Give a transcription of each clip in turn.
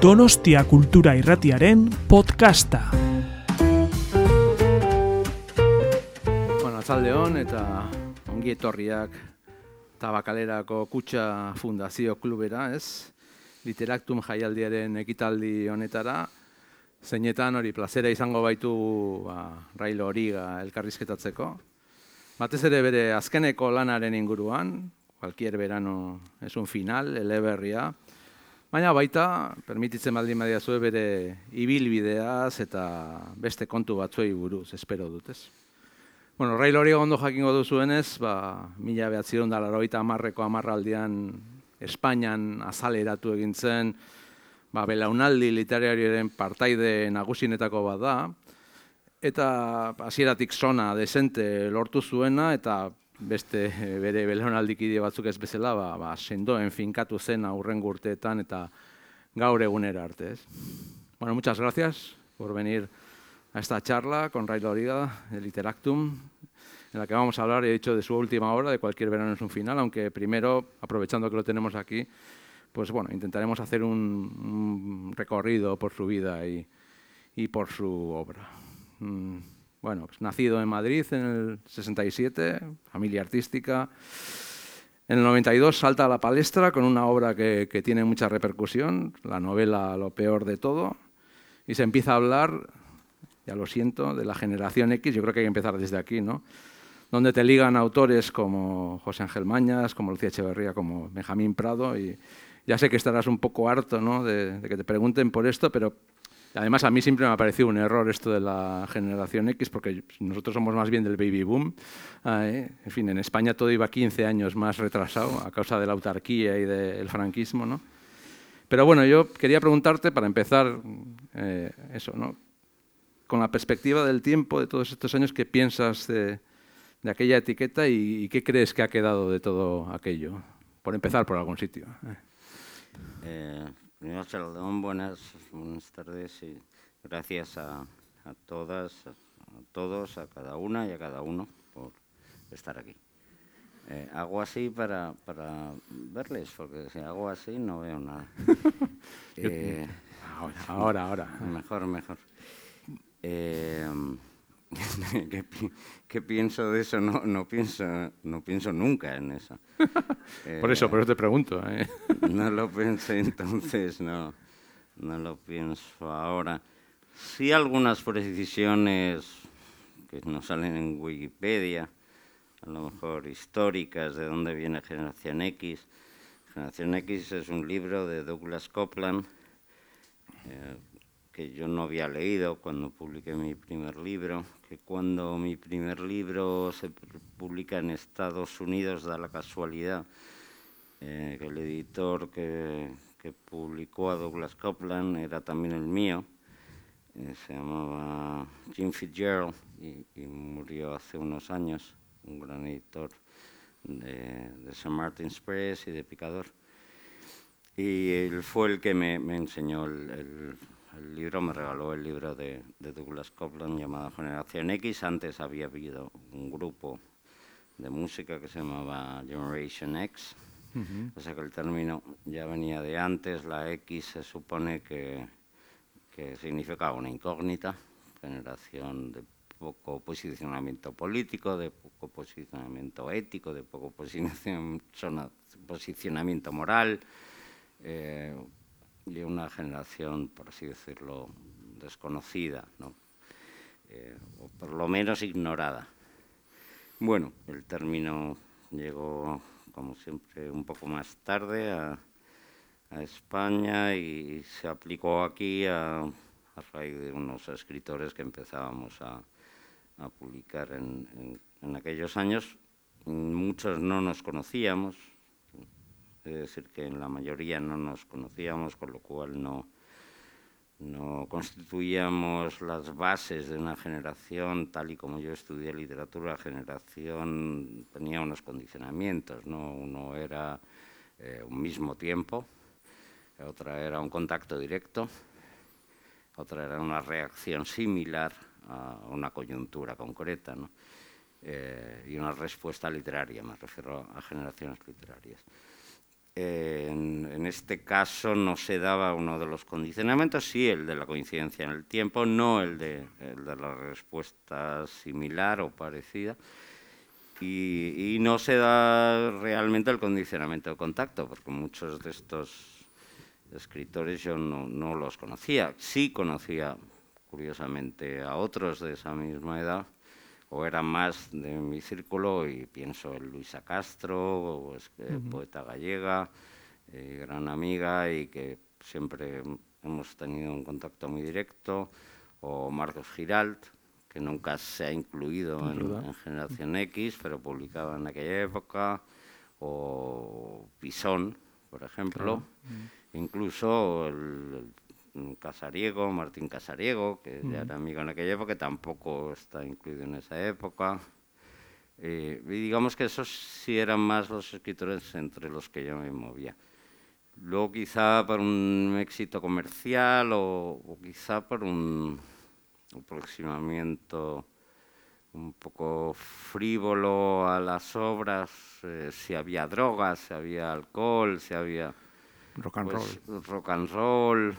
Donostia Kultura Irratiaren podcasta. Bueno, atzalde eta ongi etorriak Tabakalerako Kutxa Fundazio Klubera, ez? Literaktum jaialdiaren ekitaldi honetara, zeinetan hori plazera izango baitu ba, railo horiga elkarrizketatzeko. Batez ere bere azkeneko lanaren inguruan, cualquier verano es un final, eleberria, Baina baita, permititzen baldin badia zue bere ibilbideaz eta beste kontu batzuei buruz, espero dut, ez? Bueno, Rail hori ondo jakingo duzuenez, ba, mila behatziron da laroita amarreko amarraldian Espainian azaleratu egin zen, ba, belaunaldi literarioaren partaide nagusinetako bat da, eta hasieratik zona desente lortu zuena, eta beste bere belaunaldikide batzuk ez bezala, ba, ba, sendoen finkatu zen aurren gurteetan eta gaur egunera arte. Ez? Bueno, muchas gracias por venir a esta charla con Ray Loriga de Literactum, en la que vamos a hablar, he dicho, de su última obra, de Cualquier verano es un final, aunque primero, aprovechando que lo tenemos aquí, pues bueno, intentaremos hacer un, un recorrido por su vida y, y por su obra. Mm. Bueno, pues nacido en Madrid en el 67, familia artística. En el 92 salta a la palestra con una obra que, que, tiene mucha repercusión, la novela Lo peor de todo, y se empieza a hablar, ya lo siento, de la generación X, yo creo que hay que empezar desde aquí, ¿no? Donde te ligan autores como José Ángel Mañas, como Lucía Echeverría, como Benjamín Prado, y ya sé que estarás un poco harto ¿no? de, de que te pregunten por esto, pero Además, a mí siempre me ha parecido un error esto de la generación X, porque nosotros somos más bien del baby boom. ¿eh? En fin, en España todo iba 15 años más retrasado a causa de la autarquía y del franquismo. ¿no? Pero bueno, yo quería preguntarte, para empezar, eh, eso, ¿no? con la perspectiva del tiempo de todos estos años, ¿qué piensas de, aquella etiqueta y, y, qué crees que ha quedado de todo aquello? Por empezar por algún sitio. ¿eh? Eh Primero, Salomón, buenas, buenas tardes y gracias a, a, todas, a todos, a cada una y a cada uno por estar aquí. Eh, hago así para, para, verles, porque si hago así no veo nada. eh, ahora, ahora, ahora. Mejor, mejor. Eh, ¿Qué, ¿Qué, pienso de eso? No, no, pienso, no pienso nunca en eso. por eso, por eso te pregunto. ¿eh? No lo pensé entonces, no, no lo pienso ahora. Sí algunas precisiones que no salen en Wikipedia, a lo mejor históricas, de dónde viene Generación X. Generación X es un libro de Douglas Copeland, eh, que yo no había leído cuando publiqué mi primer libro, que cuando mi primer libro se publica en Estados Unidos da la casualidad eh, que el editor que, que, publicó a Douglas Copeland era también el mío, eh, se llamaba Jim Fitzgerald y, y, murió hace unos años, un gran editor de, de St. Martin's Press y de Picador. Y él fue el que me, me enseñó el, el el libro me regaló el libro de, de, Douglas Copeland llamado Generación X. Antes había habido un grupo de música que se llamaba Generation X. Uh -huh. O sea que el término ya venía de antes. La X se supone que, que significaba una incógnita, generación de poco posicionamiento político, de poco posicionamiento ético, de poco posicionamiento moral. Eh, de una generación, por así decirlo, desconocida, ¿no? eh, o por lo menos ignorada. Bueno, el término llegó, como siempre, un poco más tarde a, España y se aplicó aquí a, raíz de unos escritores que empezábamos a, publicar en aquellos años. Muchos no nos conocíamos, es decir, que en la mayoría no nos conocíamos, con lo cual no, no constituíamos las bases de una generación, tal y como yo estudié literatura, la generación tenía unos condicionamientos, ¿no? uno era eh, un mismo tiempo, otra era un contacto directo, otra era una reacción similar a una coyuntura concreta, ¿no? eh, y una respuesta literaria, me refiero a generaciones literarias. En, este caso no se daba uno de los condicionamientos, sí el de la coincidencia en el tiempo, no el de, la respuesta similar o parecida. Y, no se da realmente el condicionamiento de contacto, porque muchos de estos escritores yo no, no los conocía. Sí conocía, curiosamente, a otros de esa misma edad, o eran más de mi círculo y pienso en Luisa Castro, poeta gallega, eh, gran amiga y que siempre hemos tenido un contacto muy directo, o Marcos Giralt, que nunca se ha incluido en, Generación X, pero publicaba en aquella época, o Pisón, por ejemplo, incluso el Casariego, Martín Casariego, que ya era amigo en aquella época, que tampoco está incluido en esa época. Eh, y digamos que esos sí eran más los escritores entre los que yo me movía. Luego quizá por un éxito comercial o, quizá por un aproximamiento un poco frívolo a las obras, eh, si había drogas, si había alcohol, si había rock and pues, roll. Rock and roll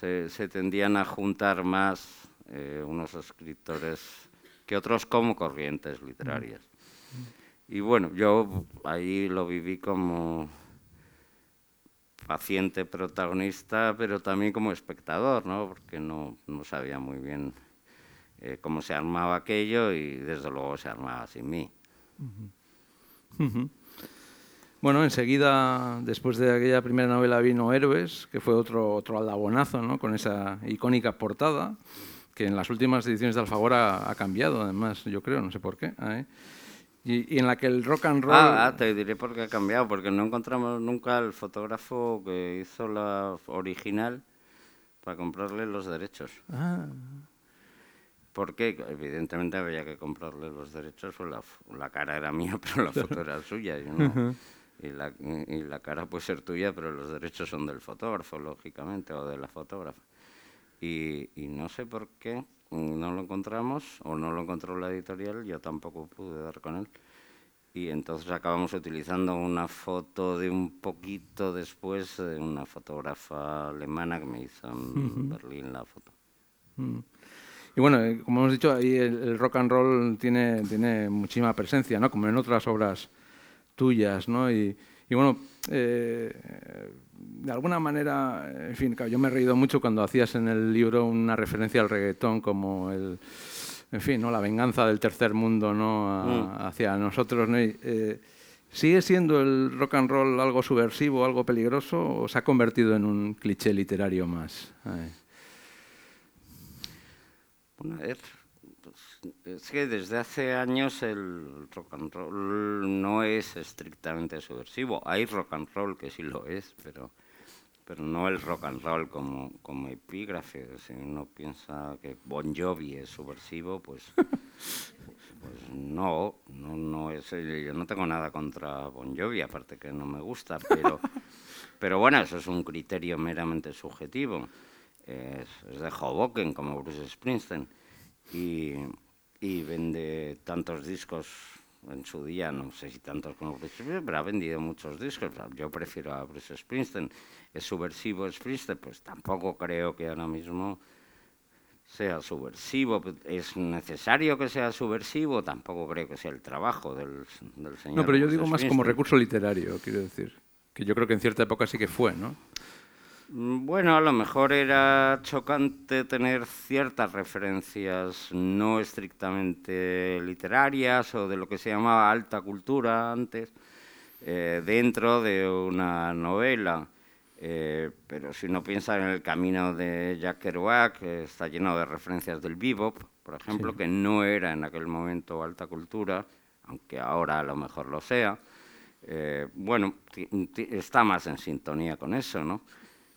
se, tendían a juntar más eh, unos escritores que otros como corrientes literarias. Y bueno, yo ahí lo viví como paciente protagonista, pero también como espectador, ¿no? porque no, no sabía muy bien eh, cómo se armaba aquello y desde luego se armaba sin mí. Bueno, enseguida, después de aquella primera novela, vino Héroes, que fue otro, otro aldabonazo, ¿no? con esa icónica portada, que en las últimas ediciones de Alfagora ha cambiado, además, yo creo, no sé por qué. ¿eh? Y, en la que el rock and roll... Ah, ah, te diré por qué ha cambiado, porque no encontramos nunca el fotógrafo que hizo la original para comprarle los derechos. Ah. Porque evidentemente había que comprarle los derechos, pues la, la cara era mía, pero la foto era suya. Yo no, y la, y la cara puede ser tuya, pero los derechos son del fotógrafo, lógicamente, o de la fotógrafa. Y, y, no sé por qué no lo encontramos, o no lo encontró la editorial, yo tampoco pude dar con él. Y entonces acabamos utilizando una foto de un poquito después de una fotógrafa alemana que me hizo en Berlín la foto. Mm. Y bueno, eh, como hemos dicho, ahí el, el, rock and roll tiene, tiene muchísima presencia, ¿no? Como en otras obras tuyas, ¿no? Y, bueno, eh, de alguna manera, en fin, yo me he reído mucho cuando hacías en el libro una referencia al reggaetón como el, en fin, ¿no? la venganza del tercer mundo ¿no? Mm. hacia nosotros. ¿no? Eh, ¿Sigue siendo el rock and roll algo subversivo, algo peligroso o se ha convertido en un cliché literario más? Bueno, es que desde hace años el rock and roll no es estrictamente subversivo. Hay rock and roll que sí lo es, pero, pero no el rock and roll como, como epígrafe. Si uno piensa que Bon Jovi es subversivo, pues, pues no, no, no es. Yo no tengo nada contra Bon Jovi, aparte que no me gusta, pero, pero bueno, eso es un criterio meramente subjetivo. Es, es de Hoboken como Bruce Springsteen. Y, y vende tantos discos en su día, no sé si tantos como Bruce Springsteen, pero ha vendido muchos discos. Yo prefiero a Bruce Springsteen. ¿Es subversivo Springsteen? Pues tampoco creo que ahora mismo sea subversivo. ¿Es necesario que sea subversivo? Tampoco creo que sea el trabajo del, del señor. No, pero yo digo más como recurso literario, quiero decir. Que yo creo que en cierta época sí que fue, ¿no? Mm, bueno, a lo mejor era chocante tener ciertas referencias no estrictamente literarias o de lo que se llamaba alta cultura antes eh, dentro de una novela. Eh, pero si uno piensa en el camino de Jack Kerouac, que está lleno de referencias del bebop, por ejemplo, que no era en aquel momento alta cultura, aunque ahora a lo mejor lo sea, eh, bueno, está más en sintonía con eso, ¿no?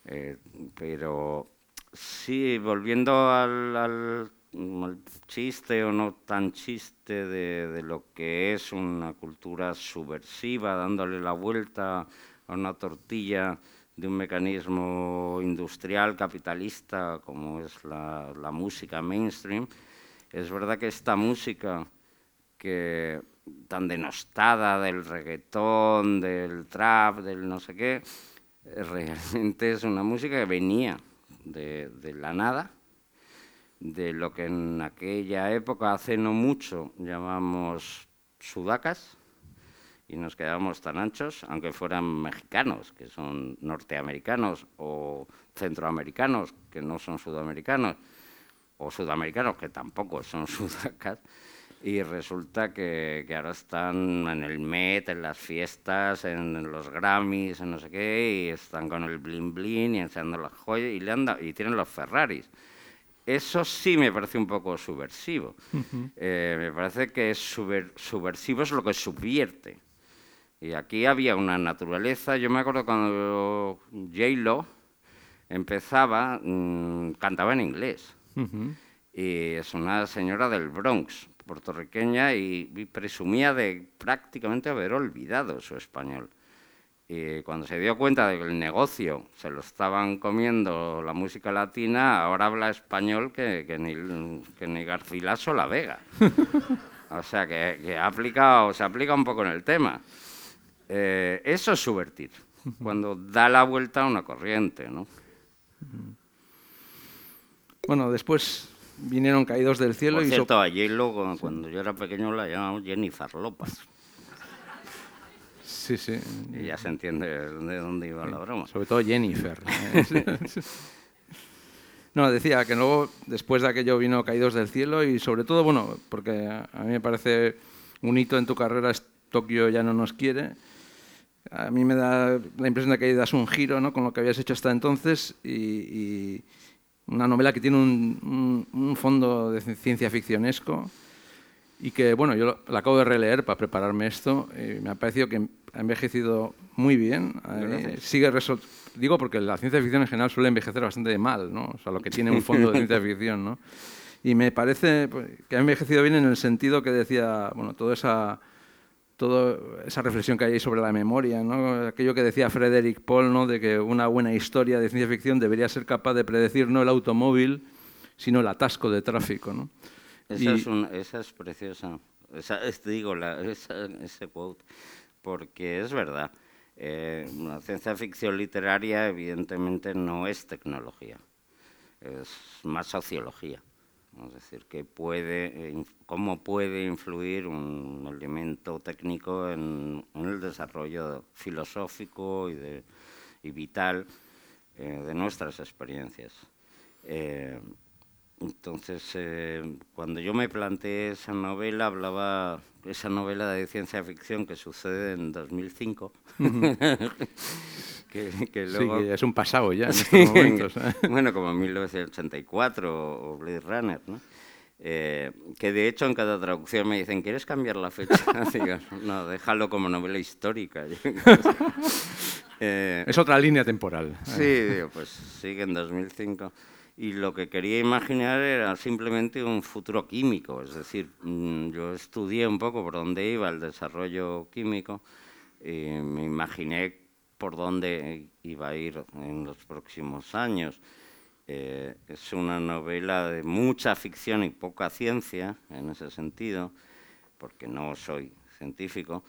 Eh, pero sí, volviendo al, chiste o no tan chiste de, lo que es una cultura subversiva, dándole la vuelta a una tortilla de un mecanismo industrial capitalista como es la, música mainstream, es verdad que esta música que tan denostada del reggaetón, del trap, del no sé qué, realmente es una música que venía de, la nada, de lo que en aquella época, hace no mucho, llamamos sudacas, y nos quedábamos tan anchos, aunque fueran mexicanos, que son norteamericanos, o centroamericanos, que no son sudamericanos, o sudamericanos, que tampoco son sudacas, y resulta que, que, ahora están en el Met, en las fiestas, en los Grammys, en no sé qué, y están con el bling bling y enseñando las joyas, y, le anda, y tienen los Ferraris. Eso sí me parece un poco subversivo. Uh -huh. eh, me parece que es subver subversivo es lo que subvierte. Y aquí había una naturaleza. Yo me acuerdo cuando J-Lo empezaba, mmm, cantaba en inglés. Uh -huh. Y es una señora del Bronx, puertorriqueña, y, y, presumía de prácticamente haber olvidado su español. Y cuando se dio cuenta de que el negocio se lo estaban comiendo la música latina, ahora habla español que, que ni, que ni Garcilaso la Vega. o sea, que, que ha aplicado, se aplica un poco en el tema. Eh, eso es subvertir, cuando da la vuelta a una corriente, ¿no? Bueno, después vinieron caídos del cielo Por y... cierto, so a J-Lo, cuando yo era pequeño, la llamamos Jennifer López. Sí, sí. Y ya se entiende de dónde iba sí. la broma. Sobre todo Jennifer. no, decía que luego, después de aquello, vino Caídos del Cielo y sobre todo, bueno, porque a mí me parece un hito en tu carrera es Tokio ya no nos quiere. A mí me da la impresión de que das un giro ¿no? con lo que habías hecho hasta entonces y, y una novela que tiene un, un, un, fondo de ciencia ficcionesco y que, bueno, yo la acabo de releer para prepararme esto y me ha parecido que ha envejecido muy bien. Eh, sigue Digo porque la ciencia ficción en general suele envejecer bastante mal, ¿no? O sea, lo que tiene un fondo de ciencia ficción, ¿no? Y me parece pues, que ha envejecido bien en el sentido que decía, bueno, toda esa toda esa reflexión que hay sobre la memoria, ¿no? aquello que decía Frederick Paul, ¿no? de que una buena historia de ciencia ficción debería ser capaz de predecir no el automóvil, sino el atasco de tráfico. ¿no? Esa, y... es, un, esa es preciosa, esa, es, digo, la, esa, ese quote, porque es verdad. Eh, la ciencia ficción literaria evidentemente no es tecnología, es más sociología. Es decir, eh, cómo puede influir un elemento técnico en, el desarrollo filosófico y vital eh, de nuestras experiencias. Eh, entonces, eh, cuando yo me planteé esa novela, hablaba esa novela de ciencia ficción que sucede en 2005. que, que luego... Sí, que es un pasado ya en sí, estos momentos. ¿eh? bueno, como 1984 o Blade Runner, ¿no? Eh, que de hecho en cada traducción me dicen, ¿quieres cambiar la fecha? Digo, no, déjalo como novela histórica. eh, es otra línea temporal. Sí, digo, pues sigue en 2005. Y lo que quería imaginar era simplemente un futuro químico, es decir, mm, yo estudié un poco por dónde iba el desarrollo químico y me imaginé por dónde iba a ir en los próximos años. Eh, es una novela de mucha ficción y poca ciencia en ese sentido, porque no soy científico,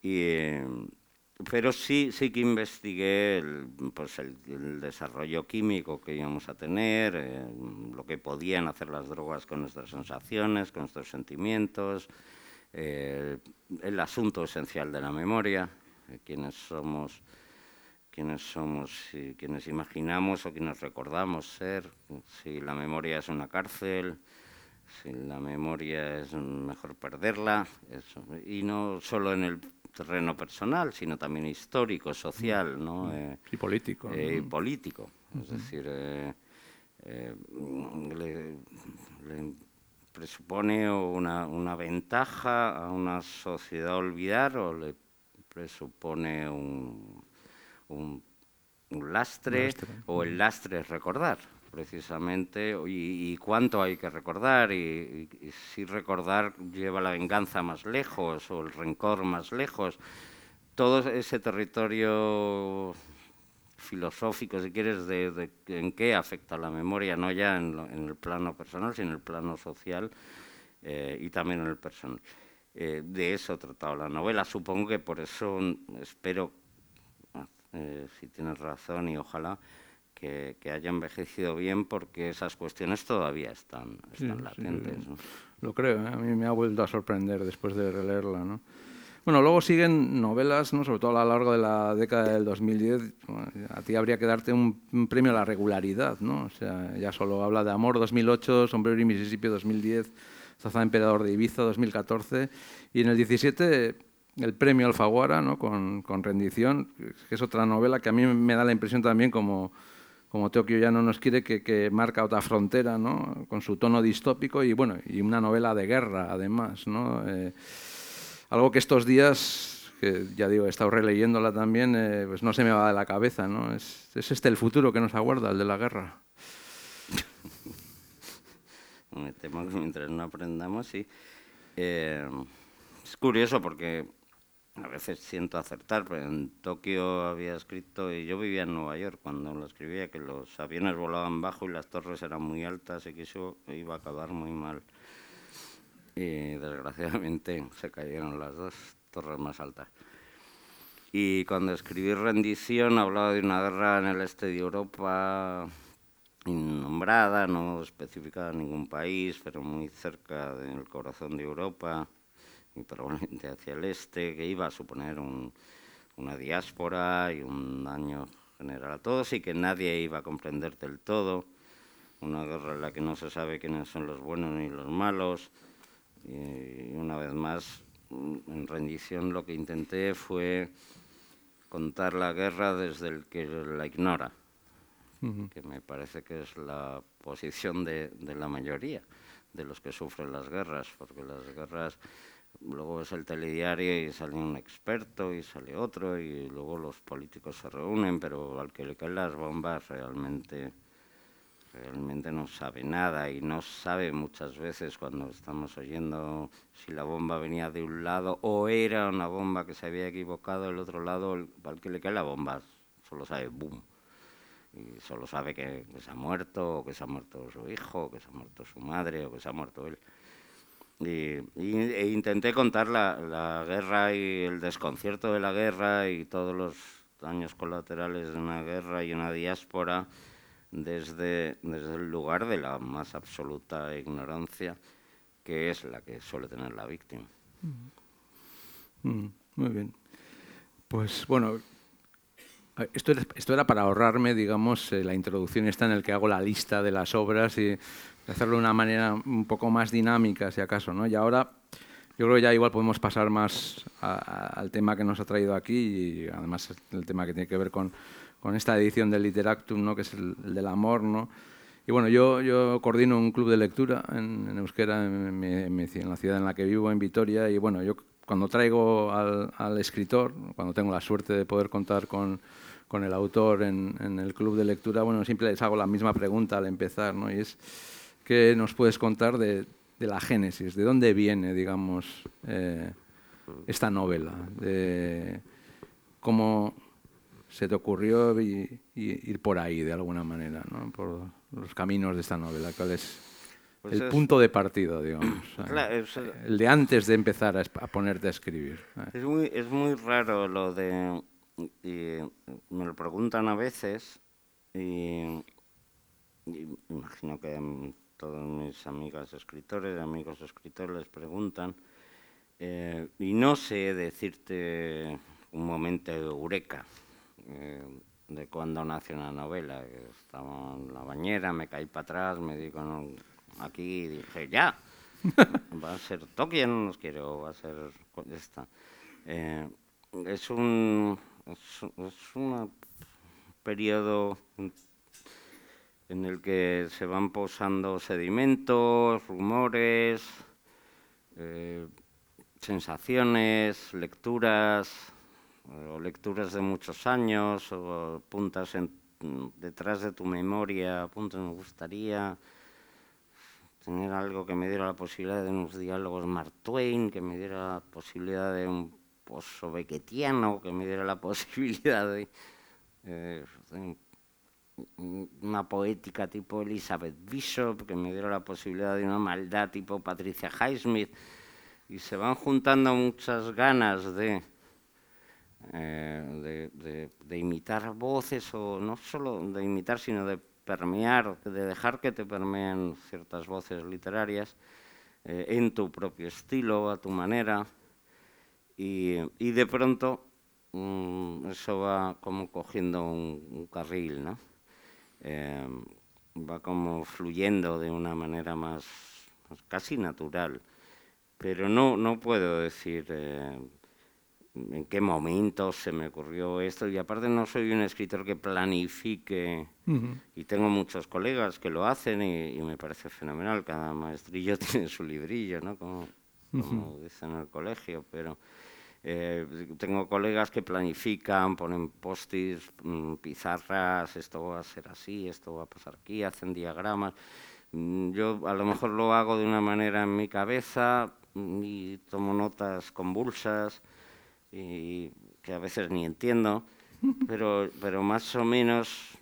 y, eh, pero sí, sí que investigué el, pues el, el, desarrollo químico que íbamos a tener, eh, lo que podían hacer las drogas con nuestras sensaciones, con nuestros sentimientos, eh, el asunto esencial de la memoria, quienes somos quiénes somos, quienes imaginamos o quienes recordamos ser, si la memoria es una cárcel, la memoria es mejor perderla, eso. y no solo en el terreno personal, sino también histórico, social, ¿no? Mm. Eh, y político. Eh, y político, uh -huh. es decir, eh, eh, le, le, presupone una, una ventaja a una sociedad olvidar o le presupone un un, un lastre, lastre, o el lastre es recordar, precisamente, y, y cuánto hay que recordar, y, y, si recordar lleva la venganza más lejos o el rencor más lejos. Todo ese territorio filosófico, si quieres, de, de, en qué afecta la memoria, no ya en, lo, en, el plano personal, sino en el plano social eh, y también en el personal. eh, de eso trataba la novela. Supongo que por eso espero, eh, si tienes razón y ojalá, que, haya envejecido bien porque esas cuestiones todavía están, latentes. Lo creo, ¿eh? a mí me ha vuelto a sorprender después de releerla. ¿no? Bueno, luego siguen novelas, ¿no? sobre todo a lo largo de la década del 2010. a ti habría que darte un, premio a la regularidad, ¿no? O sea, ya solo habla de Amor 2008, Sombrero y Mississippi 2010, Zaza Emperador de Ibiza 2014 y en el 17 el premio Alfaguara, ¿no? Con, con Rendición, que es otra novela que a mí me da la impresión también como como Tokio ya no nos quiere, que, marca otra frontera, ¿no? con su tono distópico y, bueno, y una novela de guerra, además. ¿no? Eh, algo que estos días, que ya digo, he estado releyéndola también, eh, pues no se me va de la cabeza. ¿no? Es, este el futuro que nos aguarda, el de la guerra. me temo que mientras no aprendamos, sí. Eh, es curioso porque a veces siento acertar, pero en Tokio había escrito, y yo vivía en Nueva York cuando lo escribía, que los aviones volaban bajo y las torres eran muy altas y que eso iba a acabar muy mal. Y desgraciadamente se cayeron las dos torres más altas. Y cuando escribí Rendición hablaba de una guerra en el este de Europa innombrada, no especificada en ningún país, pero muy cerca del corazón de Europa y probablemente hacia el este, que iba a suponer una diáspora y un daño general a todos y que nadie iba a comprender del todo. Una guerra en la que no se sabe quiénes son los buenos ni los malos. Y una vez más, en rendición lo que intenté fue contar la guerra desde el que la ignora, que me parece que es la posición de, de la mayoría de los que sufren las guerras, porque las guerras luego es el telediario y sale un experto y sale otro y luego los políticos se reúnen, pero al que le caen las bombas realmente, realmente no sabe nada y no sabe muchas veces cuando estamos oyendo si la bomba venía de un lado o era una bomba que se había equivocado del otro lado, al que le cae la bomba solo sabe boom. Y solo sabe que, que se ha muerto, o que se ha muerto su hijo, o que se ha muerto su madre, o que se ha muerto él. Y, e intenté contar la, la, guerra y el desconcierto de la guerra y todos los daños colaterales de una guerra y una diáspora desde, desde el lugar de la más absoluta ignorancia, que es la que suele tener la víctima. Mm. Mm, muy bien. Pues bueno, esto era, esto era para ahorrarme, digamos, eh, la introducción esta en el que hago la lista de las obras y hacerlo de una manera un poco más dinámica, si acaso. ¿no? Y ahora yo creo que ya igual podemos pasar más al tema que nos ha traído aquí y además el tema que tiene que ver con, con esta edición del Literactum, ¿no? que es el, del amor. ¿no? Y bueno, yo, yo coordino un club de lectura en, Euskera, en, en, la ciudad en la que vivo, en Vitoria, y bueno, yo cuando traigo al, al escritor, cuando tengo la suerte de poder contar con, con el autor en, en, el club de lectura, bueno, siempre les hago la misma pregunta al empezar, ¿no? Y es, ¿Qué nos puedes contar de, la génesis? ¿De dónde viene, digamos, eh, esta novela? De ¿Cómo se te ocurrió ir por ahí de alguna manera, ¿no? por los caminos de esta novela? ¿Cuál es pues el punto de partida, digamos? el de antes de empezar a, ponerte a escribir. Es muy, es muy raro lo de... me lo preguntan a veces y, y imagino que todos mis amigas escritores, amigos escritores les preguntan, eh, y no sé decirte un momento de eureka eh, de cuando nace una novela. Estaba en la bañera, me caí para atrás, me digo, aquí dije, ya, va a ser Tokio, no nos quiero, va a ser esta. Eh, es un es, un periodo en el que se van posando sedimentos, rumores, eh, sensaciones, lecturas, o lecturas de muchos años, o puntas detrás de tu memoria, puntos me gustaría tener algo que me diera la posibilidad de unos diálogos Mark Twain, que me diera la posibilidad de un pozo bequetiano, que me diera la posibilidad de, eh, de una poética tipo Elizabeth Bishop, que me diera la posibilidad de una maldad tipo Patricia Highsmith. y se van juntando muchas ganas de, eh, de, imitar voces, o no solo de imitar, sino de permear, de dejar que te permeen ciertas voces literarias eh, en tu propio estilo, a tu manera, y, y de pronto mm, eso va como cogiendo un, carril, ¿no? Eh, va como fluyendo de una manera más, casi natural. Pero no, no puedo decir eh, en qué momento se me ocurrió esto. Y aparte no soy un escritor que planifique, y tengo muchos colegas que lo hacen y, me parece fenomenal. Cada maestrillo tiene su librillo, ¿no? Como, como dicen en el colegio, pero... Eh, tengo colegas que planifican, ponen postis, mm, pizarras, esto va a ser así, esto va a pasar aquí, hacen diagramas. Mm, yo a lo mejor lo hago de una manera en mi cabeza mm, y tomo notas convulsas y que a veces ni entiendo, pero, pero más o menos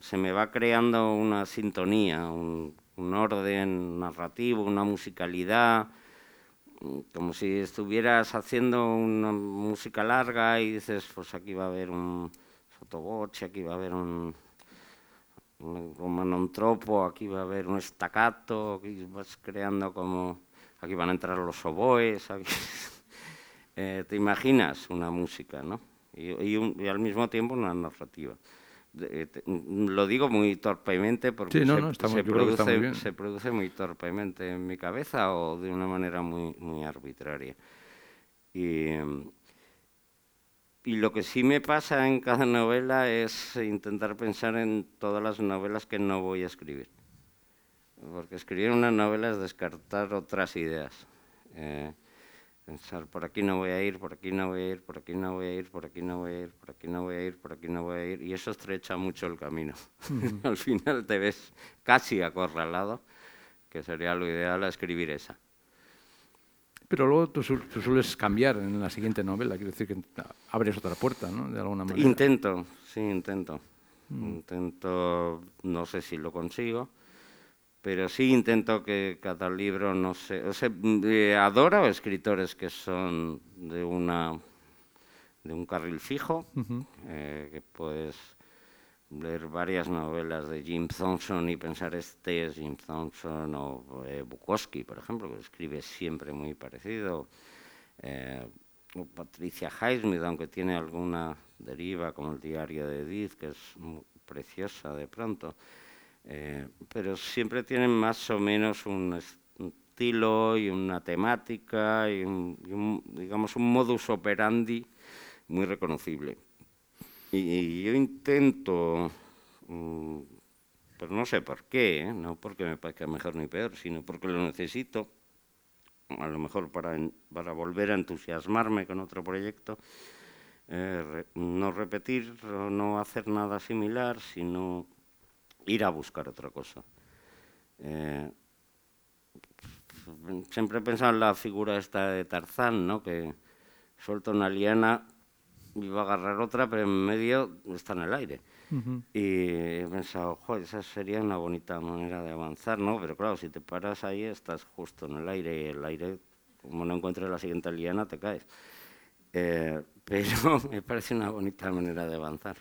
se me va creando una sintonía, un orden narrativo, una musicalidad como si estuvieras haciendo una música larga y dices, pues aquí va a haber un sotoboche, aquí va a haber un, un aquí va a haber un estacato, aquí vas creando como, aquí van a entrar los oboes, eh, te imaginas una música, ¿no? y al mismo tiempo una narrativa. Eh, lo digo muy torpemente porque se, produce, se, produce, muy torpemente en mi cabeza o de una manera muy, muy arbitraria. Y, y lo que sí me pasa en cada novela es intentar pensar en todas las novelas que no voy a escribir. Porque escribir una novela es descartar otras ideas. Eh, pensar, por aquí no voy a ir, por aquí no voy a ir, por aquí no voy a ir, por aquí no voy a ir, por aquí no voy a ir, por aquí no voy a ir, y eso estrecha mucho el camino. Al final te ves casi acorralado, que sería lo ideal a escribir esa. Pero luego tú, sueles cambiar en la siguiente novela, quiero decir que abres otra puerta, ¿no? De alguna manera. Intento, sí, intento. Mm. Intento, no sé si lo consigo, pero sí intento que cada libro no se... O sea, eh, adoro escritores que son de una de un carril fijo, eh, que puedes leer varias novelas de Jim Thompson y pensar este es Jim Thompson o eh, Bukowski, por ejemplo, que escribe siempre muy parecido, o Patricia Highsmith, aunque tiene alguna deriva como el diario de Edith, que es preciosa de pronto. Eh, pero siempre tienen más o menos un estilo y una temática y un, digamos un modus operandi muy reconocible. Y, yo intento, mm, pero no sé por qué, ¿eh? no porque me parezca mejor ni peor, sino porque lo necesito, a lo mejor para, para volver a entusiasmarme con otro proyecto, eh, no repetir no hacer nada similar, sino ir a buscar otra cosa. Eh, siempre he pensado en la figura esta de Tarzán, ¿no? que suelta una liana y va a agarrar otra, pero en medio está en el aire. Y he pensado, joder, esa sería una bonita manera de avanzar, ¿no? Pero claro, si te paras ahí, estás justo en el aire y el aire, como no encuentres la siguiente liana, te caes. Eh, pero me parece una bonita manera de avanzar.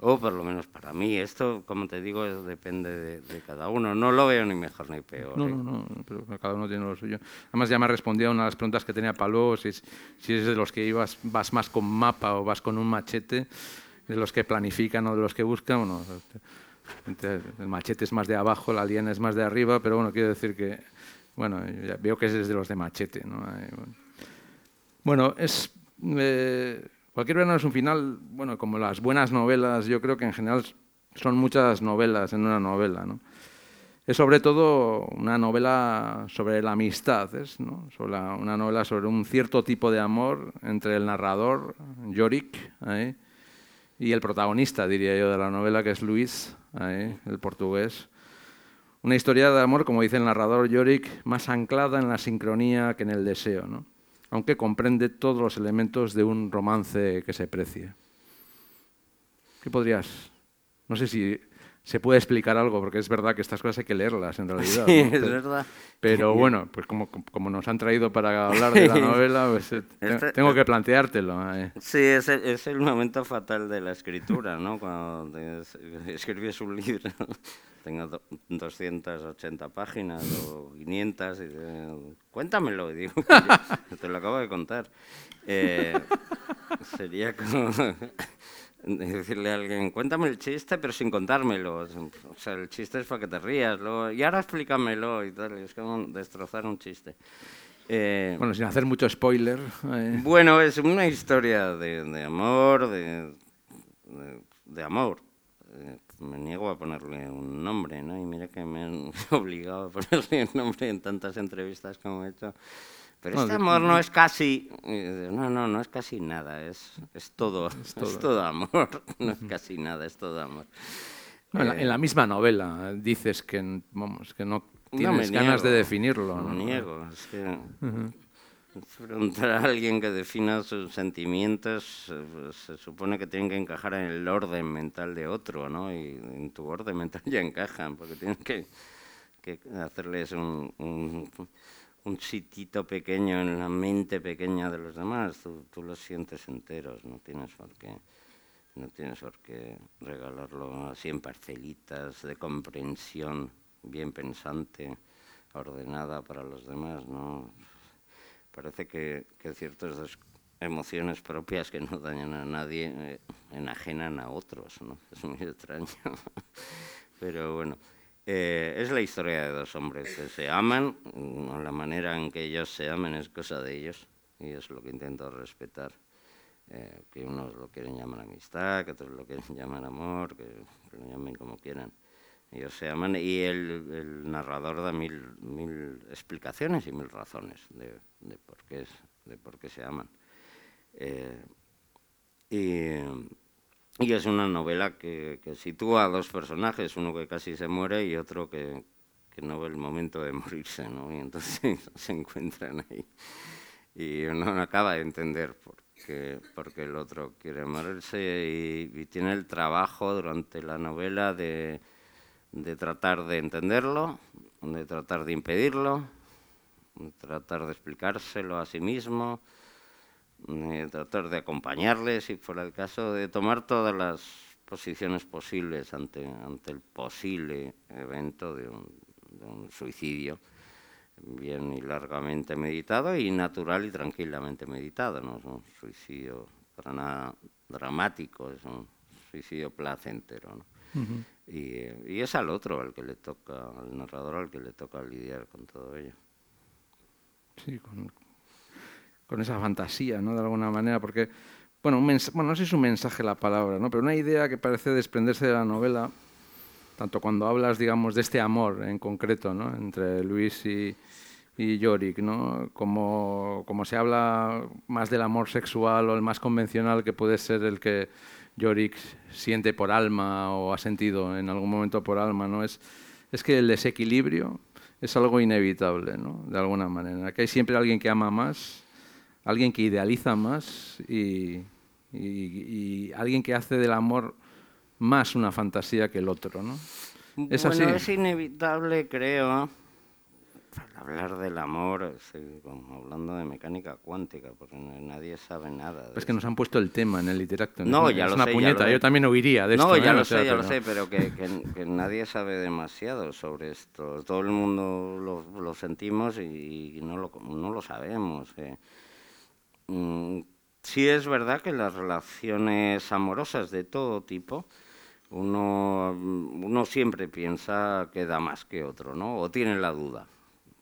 O por lo menos para mí. Esto, como te digo, depende de, cada uno. No lo veo ni mejor ni peor. No, ¿eh? no, no, pero cada uno tiene lo suyo. Además, ya me ha respondido a una de las preguntas que tenía Palo, si es, si es de los que ibas, vas más con mapa o vas con un machete, de los que planifican o de los que buscan. Bueno, el machete es más de abajo, la liana es más de arriba, pero bueno, quiero decir que, bueno, veo que es de los de machete. ¿no? Bueno, es... Eh, Cualquier verano es un final, bueno, como las buenas novelas, yo creo que en general son muchas novelas en una novela, ¿no? Es sobre todo una novela sobre la amistad, ¿es? ¿no? una novela sobre un cierto tipo de amor entre el narrador, Yorick, y el protagonista, diría yo, de la novela, que es Luis, el portugués. Una historia de amor, como dice el narrador Yorick, más anclada en la sincronía que en el deseo. ¿no? Aunque comprende todos los elementos de un romance que se precie. ¿Qué podrías? No sé si se puede explicar algo, porque es verdad que estas cosas hay que leerlas en realidad. Sí, ¿no? es verdad. Pero bueno, pues como, como nos han traído para hablar de la novela, pues, eh, te- Este- tengo que planteártelo. eh. Sí, es el, es el momento fatal de la escritura, ¿no? Cuando escribes un libro, tenga do- 280 páginas o 500, y te- cuéntamelo, y digo, "Yo te lo acabo de contar. Eh, sería como decirle a alguien, cuéntame el chiste, pero sin contármelo. O sea, el chiste es para que te rías, luego, y ahora explícamelo, y tal, es como destrozar un chiste. Eh, Bueno, sin hacer mucho spoiler. eh, bueno, es una historia de, de amor, de, de, de amor. Eh, me niego a ponerle un nombre, ¿no? Y mira que me han obligado a ponerle un nombre en tantas entrevistas como he hecho. Pero No, este de- amor no es casi... eh, No, no, no es casi nada, es, es todo, es todo. todo. amor. No es casi nada, es todo amor. no, en, la, Eh, en la misma novela dices que, vamos, que no no tienes me ganas de niego, definirlo. Me ¿no? niego, es que... Preguntar a alguien que defina sus sentimientos eh, pues, se supone que tienen que encajar en el orden mental de otro, ¿no? Y en tu orden mental ya encajan, porque tienes que, que hacerles un, un, un sitito pequeño en la mente pequeña de los demás. Tú, los sientes enteros, no tienes por qué. No tienes por qué regalarlo así en parcelitas de comprensión bien pensante, ordenada para los demás, ¿no? Parece que, que ciertas emociones propias que no dañan a nadie eh, enajenan a otros, ¿no? Es muy extraño. Pero bueno, eh, es la historia de dos hombres que se aman, mm, la manera en que ellos se amen es cosa de ellos y es lo que intento respetar. Eh, que unos lo quieren llamar amistad, que otros lo quieren llamar amor, que, que lo llamen como quieran. Ellos se aman y el, el narrador da mil, mil explicaciones y mil razones de, de por, qué es, de por qué se aman. Eh, y, y es una novela que, que sitúa a dos personajes, uno que casi se muere y otro que, que no ve el momento de morirse, ¿no? Y entonces se encuentran ahí. Y uno no acaba de entender por qué, por qué el otro quiere morirse y, y tiene el trabajo durante la novela de, de tratar de entenderlo, de tratar de impedirlo, de tratar de explicárselo a sí mismo, de tratar de acompañarle, si fuera el caso, de tomar todas las posiciones posibles ante, ante el posible evento de un, de un suicidio, bien y largamente meditado y natural y tranquilamente meditado. No es un suicidio para nada dramático, es un suicidio placentero. ¿no? y, eh, y es al otro al que le toca, al narrador al que le toca lidiar con todo ello. Sí, con, con esa fantasía, ¿no? De alguna manera, porque, bueno, no sé si es un mensaje la palabra, ¿no? Pero una idea que parece desprenderse de la novela, tanto cuando hablas, digamos, de este amor en concreto, ¿no? Entre Luis y, y Yorick, ¿no? Como, como se habla más del amor sexual o el más convencional que puede ser el que Yorick siente por alma o ha sentido en algún momento por alma, ¿no? Es, es que el desequilibrio es algo inevitable, ¿no? De alguna manera. Que hay siempre alguien que ama más, alguien que idealiza más y, y- y alguien que hace del amor más una fantasía que el otro, ¿no? Es bueno, así. es inevitable, creo, hablar del amor, sí, como hablando de mecánica cuántica, porque no- nadie sabe nada. de Es que nos han puesto el tema en el literato. No, ya lo una sé, ya puñeta. lo sé. Yo también huiría de esto. no, ¿eh? ya O lo sea, sé, ya lo sé, pero que, que- que nadie sabe demasiado sobre esto. Todo el mundo lo, lo sentimos y, no, lo, no lo sabemos. eh. Mm, sí es verdad que las relaciones amorosas de todo tipo, uno, mm, uno siempre piensa que da más que otro, ¿no? O tiene la duda,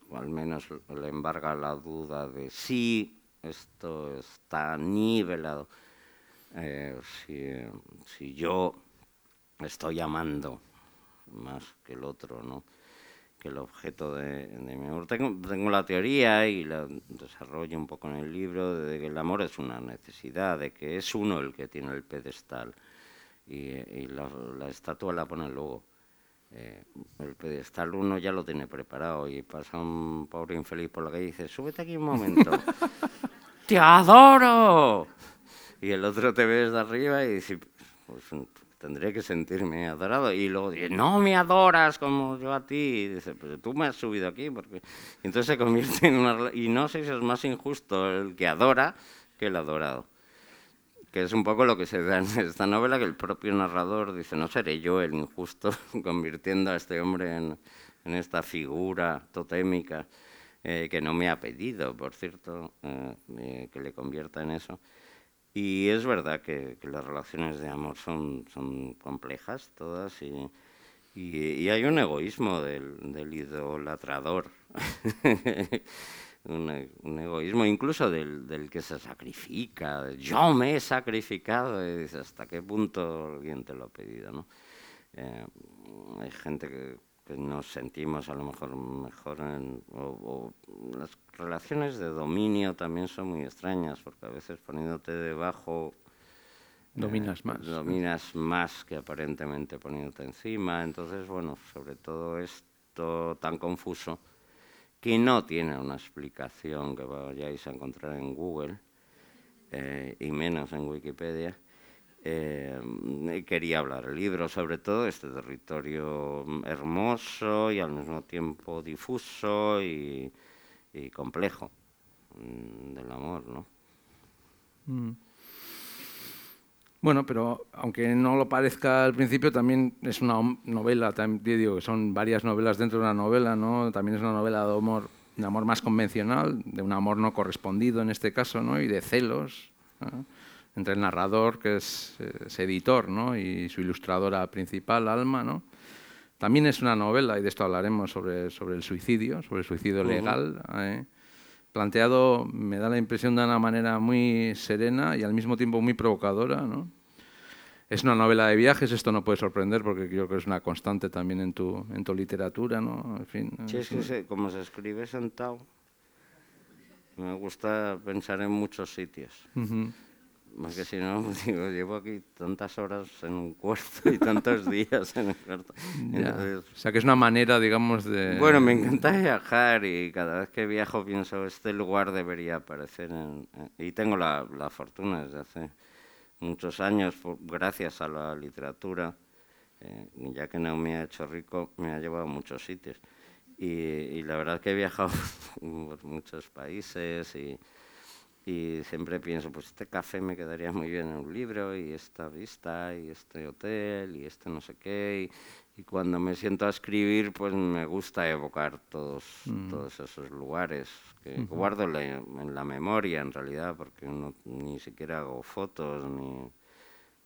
o al menos le embarga la duda de si esto está nivelado. Eh, si, si yo estoy amando más que el otro, ¿no? Que el objeto de, de mi amor. Tengo, tengo la teoría y la desarrollo un poco en el libro de que el amor es una necesidad, de que es uno el que tiene el pedestal y, y la, la estatua la pone luego. Eh, el pedestal uno ya lo tiene preparado y pasa un pobre infeliz por la calle y dice, súbete aquí un momento. ¡Te adoro! Y el otro te ve desde arriba y dice, pues tendré que sentirme adorado. Y luego dice, no me adoras como yo a ti. Y dice, pero tú me has subido aquí. porque Entonces se convierte en una... Y no sé si es más injusto el que adora que el adorado. Que es un poco lo que se da en esta novela, que el propio narrador dice, no seré yo el injusto convirtiendo a este hombre en, en esta figura totémica eh, que no me ha pedido, por cierto, eh, eh, que le convierta en eso. Y es verdad que, las relaciones de amor son, son complejas todas y, y, hay un egoísmo del, del idolatrador, un, un, egoísmo incluso del, del, que se sacrifica, yo me he sacrificado, y dices, ¿hasta qué punto alguien te lo ha pedido? ¿no? Eh, hay gente que, que, nos sentimos a lo mejor mejor en, o, o las relaciones de dominio también son muy extrañas, porque a veces poniéndote debajo... Dominas eh, más. Dominas más que aparentemente poniéndote encima. Entonces, bueno, sobre todo esto tan confuso, que no tiene una explicación que vayáis a encontrar en Google, eh, y menos en Wikipedia, eh, quería hablar el libro sobre todo este territorio hermoso y al mismo tiempo difuso y y complejo mm, del amor, ¿no? Mm. Bueno, pero aunque no lo parezca al principio, también es una novela, también digo son varias novelas dentro de una novela, ¿no? También es una novela de amor, de amor más convencional, de un amor no correspondido en este caso, ¿no? Y de celos, ¿no? Entre el narrador, que es, es editor, ¿no? Y su ilustradora principal, Alma, ¿no? También es una novela, y de esto hablaremos, sobre, sobre el suicidio, sobre el suicidio uh -huh. legal, eh, planteado, me da la impresión, de una manera muy serena y al mismo tiempo muy provocadora. ¿no? Es una novela de viajes, esto no puede sorprender porque creo que es una constante también en tu, en tu literatura. ¿no? En fin, sí, es que se, como se escribe sentado, me gusta pensar en muchos sitios. Uh -huh. Más que si no, digo, llevo aquí tantas horas en un cuarto y tantos días en el cuarto. Entonces, o sea, que es una manera, digamos, de... Bueno, me encanta viajar y cada vez que viajo pienso, este lugar debería aparecer en... Y tengo la, la fortuna desde hace muchos años, gracias a la literatura, eh, ya que no me ha hecho rico, me ha llevado a muchos sitios. Y, y la verdad que he viajado por muchos países y y siempre pienso, pues este café me quedaría muy bien en un libro y esta vista y este hotel y este no sé qué. Y, y cuando me siento a escribir, pues me gusta evocar todos, mm. todos esos lugares que uh -huh. guardo la, en la memoria en realidad, porque no, ni siquiera hago fotos ni,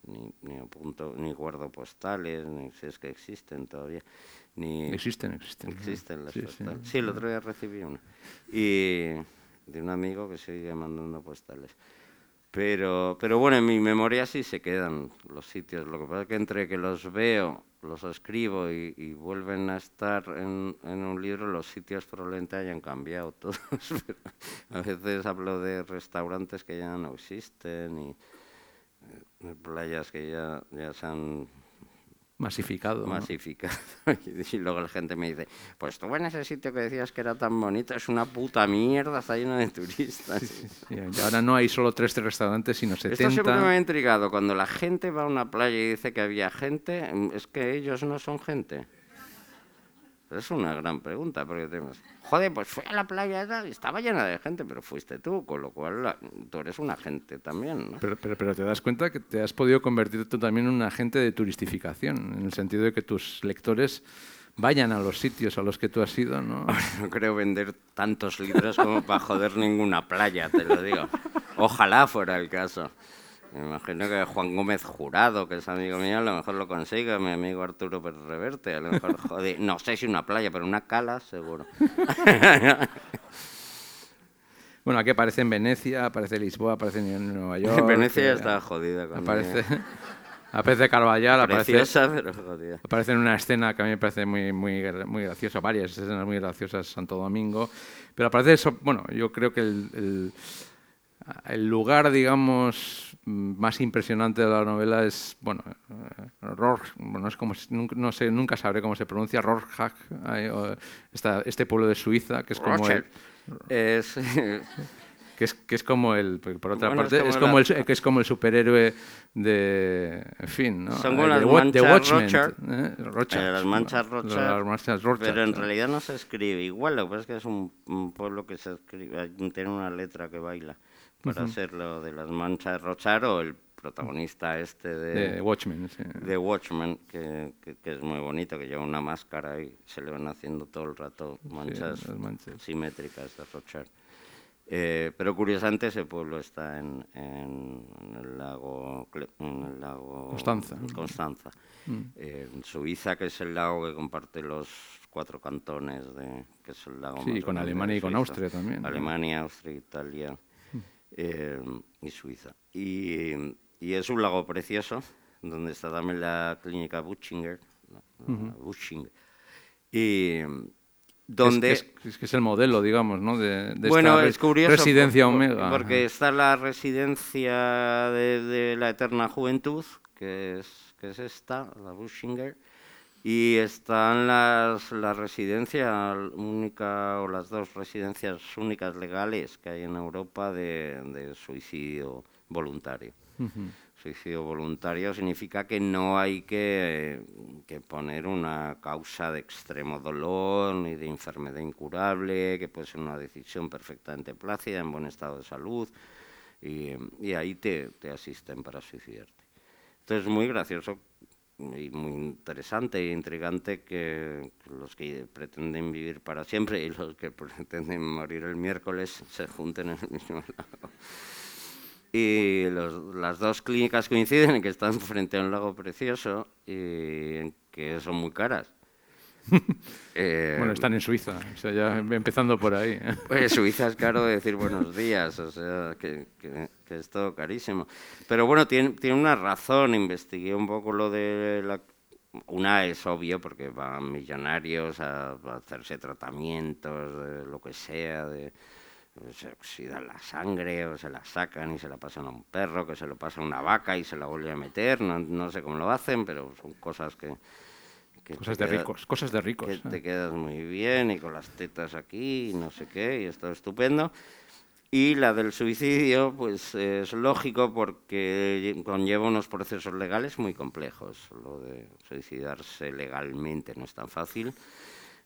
ni, ni, apunto, ni guardo postales, ni si es que existen todavía. Ni, existen, existen. Existen las sí, postales. Sí. sí, el otro día recibí una. Y de un amigo que sigue mandando postales. Pero, pero bueno, en mi memoria sí se quedan los sitios. Lo que pasa es que entre que los veo, los escribo y, vuelven a estar en, en, un libro, los sitios probablemente hayan cambiado todos. a veces hablo de restaurantes que ya no existen y de playas que ya, ya se han Masificado. Masificado. ¿no? y luego la gente me dice, pues tú en ese sitio que decías que era tan bonito, es una puta mierda, está lleno de turistas. Sí, sí, sí. Y ahora no hay solo tres restaurantes, sino 70. Esto siempre me ha intrigado. Cuando la gente va a una playa y dice que había gente, es que ellos no son gente. Es una gran pregunta, porque tenemos, joder, pues fui a la playa y estaba llena de gente, pero fuiste tú, con lo cual la, tú eres un agente también, ¿no? Pero, pero, pero, te das cuenta que te has podido convertir tú también en un agente de turistificación, en el sentido de que tus lectores vayan a los sitios a los que tú has ido, ¿no? No creo vender tantos libros como para joder ninguna playa, te lo digo. Ojalá fuera el caso. Me imagino que Juan Gómez Jurado, que es amigo mío, a lo mejor lo consigue, mi amigo Arturo Pérez Reverte, a lo mejor, joder, no sé si una playa, pero una cala, seguro. bueno, aquí aparece en Venecia, aparece Lisboa, aparece en Nueva York. Venecia ya está jodida. Con aparece, aparece Carvallal, Preciosa, aparece, pero jodida. aparece en una escena que a mí me parece muy, muy, muy graciosa, varias escenas muy graciosas, Santo Domingo, pero aparece eso, bueno, yo creo que el, el el lugar, digamos, más impresionante de la novela es, bueno, Rorg, bueno es como, no sé, nunca sabré cómo se pronuncia, Rorschach, este pueblo de Suiza, que es como... El, es, que es, que es como el, por otra Bueno, es parte, como es como, la- el, que es como el superhéroe de, en fin, ¿no? Son como Eh, las manchas Rochard. ¿eh? Eh, las manchas ¿no? Rochard, Las manchas Pero en ¿no? realidad no se escribe igual, lo que pasa es que es un, un pueblo que se escribe, tiene una letra que baila para hacerlo de las manchas Rochar o el protagonista este de, de Watchmen, sí. de Watchmen, que, que- que es muy bonito, que lleva una máscara y se le van haciendo todo el rato manchas, simétricas de Rochard. Eh, pero curiosamente ese pueblo está en, en- en el lago en el lago Constanza. Constanza. Eh, en Suiza, que es el lago que comparte los cuatro cantones, de, que es el lago Sí, más con Alemania y con. Austria también. Alemania, Austria, Italia eh, y Suiza. Y, y es un lago precioso, donde está también la clínica Buchinger, la- la Buchinger. y donde... Es, que es, es que es el modelo, digamos, ¿no? De, de bueno, esta es curioso. residencia por- Omega. Porque está la residencia de, de la Eterna Juventud, que es, que es esta, la Bushinger, y están las, la residencia única o las dos residencias únicas legales que hay en Europa de, de suicidio voluntario. Suicidio voluntario significa que no hay que, que poner una causa de extremo dolor ni de enfermedad incurable, que puede ser una decisión perfectamente plácida, en buen estado de salud, y, y ahí te, te asisten para suicidarte. Entonces es muy gracioso y muy interesante e intrigante que los que pretenden vivir para siempre y los que pretenden morir el miércoles se junten en el mismo lago. Y los- las dos clínicas coinciden en que están frente a un lago precioso y que son muy caras. Eh, Bueno, están en Suiza, o sea, ya empezando por ahí. ¿eh? pues Suiza es caro decir buenos días, o sea, que, que- que es todo carísimo. Pero bueno, tiene, tiene una razón, investigué un poco lo de la... Una es obvio, porque van millonarios a, a hacerse tratamientos, de lo que sea, de, se oxida la sangre o se la sacan y se la pasan a un perro, que se lo pasa a una vaca y se la vuelve a meter, no, no sé cómo lo hacen, pero son cosas que... que Cosas de queda- ricos, cosas de ricos. que ¿eh? te quedas muy bien y con las tetas aquí y no sé qué, y esto es estupendo. Y la del suicidio, pues es lógico porque conlleva unos procesos legales muy complejos. Lo de suicidarse legalmente no es tan fácil.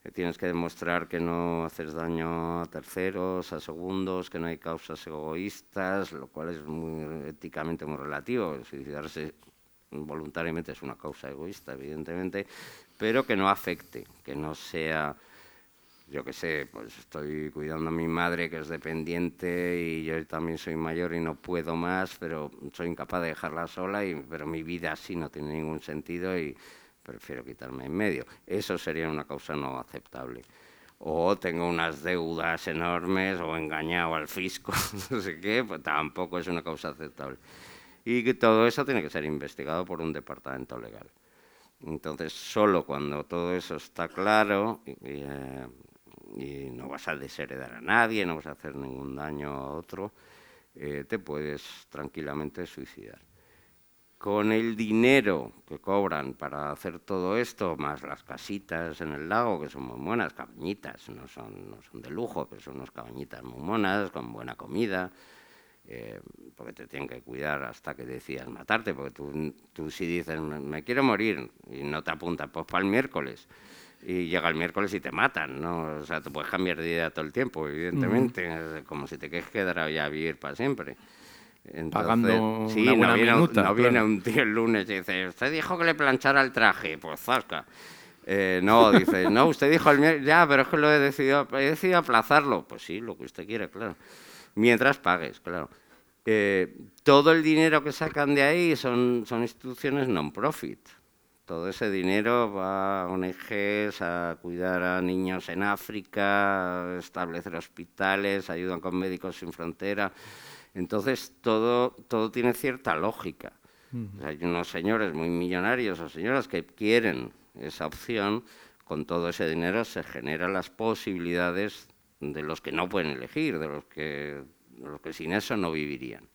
Eh, Tienes que demostrar que no haces daño a terceros, a segundos, que no hay causas egoístas, lo cual es muy éticamente muy relativo. Suicidarse voluntariamente es una causa egoísta, evidentemente, pero que no afecte, que no sea, yo qué sé, pues estoy cuidando a mi madre que es dependiente y yo también soy mayor y no puedo más, pero soy incapaz de dejarla sola, y, pero mi vida así no tiene ningún sentido y prefiero quitarme en medio. Eso sería una causa no aceptable. O tengo unas deudas enormes o engañado al fisco, no sé qué, pues tampoco es una causa aceptable. Y que todo eso tiene que ser investigado por un departamento legal. Entonces, solo cuando todo eso está claro y, eh, y no vas a desheredar a nadie, no vas a hacer ningún daño a otro, eh, te puedes tranquilamente suicidar. Con el dinero que cobran para hacer todo esto, más las casitas en el lago, que son muy buenas, cabañitas, no son, no son de lujo, pero son unas cabañitas muy monas, con buena comida, eh, porque te tienen que cuidar hasta que decidas matarte, porque tú, tú si dices, me, quiero morir, y no te apuntan, pues para el miércoles, y llega el miércoles y te matan, ¿no? O sea, tú puedes cambiar de idea todo el tiempo, evidentemente, como si te quieres quedar ya a vivir para siempre. Entonces, Pagando sí, una no buena viene, un- minuta, no viene un tío el lunes y dice, usted dijo que le planchara el traje, pues zasca. Eh, no, dice, no, usted dijo el miércoles, ya, pero es que lo he decidido, he decidido aplazarlo. Pues sí, lo que usted quiere, claro. Mientras pagues, claro. Eh, todo el dinero que sacan de ahí son, son instituciones non-profit. Todo ese dinero va a ONGs a cuidar a niños en África, a establecer hospitales, ayudan con Médicos Sin Frontera. Entonces, todo, todo tiene cierta lógica. O sea, hay unos señores muy millonarios o señoras que quieren esa opción, con todo ese dinero se generan las posibilidades de los que no pueden elegir, de los que, de los que sin eso no vivirían.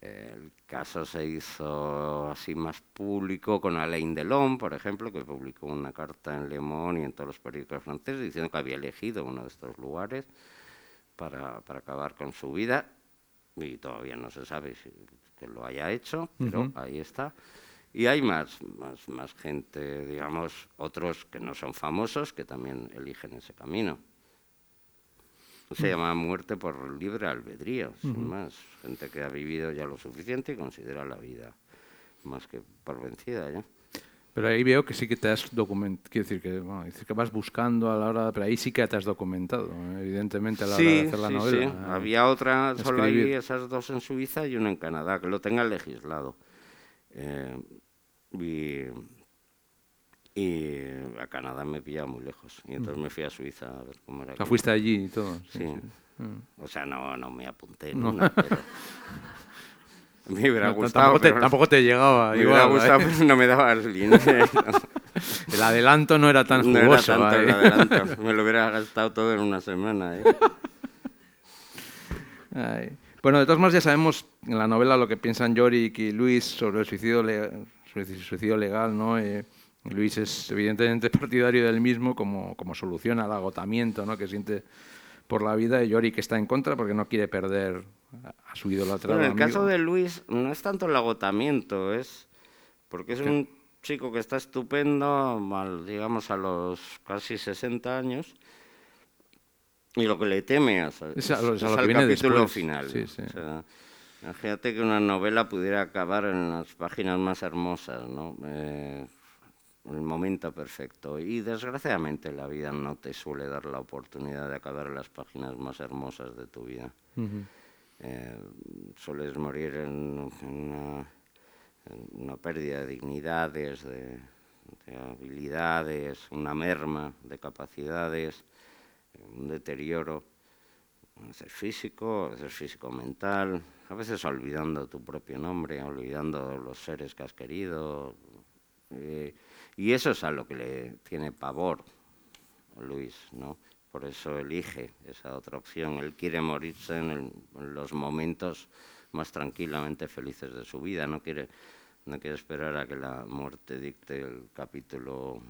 El caso se hizo así más público con Alain Delon, por ejemplo, que publicó una carta en Le Monde y en todos los periódicos franceses diciendo que había elegido uno de estos lugares para, para acabar con su vida y todavía no se sabe si que lo haya hecho, pero ahí está. Y hay más, más, más gente, digamos, otros que no son famosos que también eligen ese camino. Se llama muerte por libre albedrío, sin más. Gente que ha vivido ya lo suficiente y considera la vida más que por vencida ya. Pero ahí veo que sí que te has documentado, quiero decir que, bueno, decir que vas buscando a la hora, pero ahí sí que te has documentado, evidentemente a la hora de hacer la sí, novela. sí. ¿eh? Había otra solo ahí, escribir. esas dos en Suiza y una en Canadá, que lo tengan legislado. Eh, y, y a Canadá me pillaba muy lejos. Y entonces me fui a Suiza a ver cómo era. O sea, fuiste allí y todo. Sí. Mm. O sea, no, no me apunté No. una, pero... Me hubiera No, gustado, tampoco, te, pero tampoco te llegaba. me hubiera igual, ¿eh? gustado, pero no me daba el dinero. El adelanto no era tan no era jugoso. tanto el ¿eh? adelanto. Me lo hubiera gastado todo en una semana. ¿eh? Ay. Bueno, de todas maneras ya sabemos en la novela lo que piensan Yorick y Luis sobre el suicidio, le- sobre el suicidio legal, ¿no? Luis es evidentemente partidario del mismo como, como solución al agotamiento ¿no? que siente por la vida y Yorick está en contra porque no quiere perder a su idolatrado Bueno, en el amigo. caso de Luis no es tanto el agotamiento, es porque es un chico que está estupendo, al- digamos a los casi 60 años, y lo que le teme a, Es a lo- es a lo que al viene capítulo después, final. sí, sí. O sea, imagínate que una novela pudiera acabar en las páginas más hermosas, ¿no? Eh, el momento perfecto. Y desgraciadamente la vida no te suele dar la oportunidad de acabar las páginas más hermosas de tu vida eh, sueles morir en, en una, en una pérdida de dignidades, de, de habilidades, una merma de capacidades, un deterioro, a veces físico, a veces físico-mental, a veces olvidando tu propio nombre, olvidando los seres que has querido. eh, y eso es a lo que le tiene pavor Luis, ¿no? Por eso elige esa otra opción. Él quiere morirse en, el- en los momentos más tranquilamente felices de su vida. No quiere, no quiere esperar a que la muerte dicte el capítulo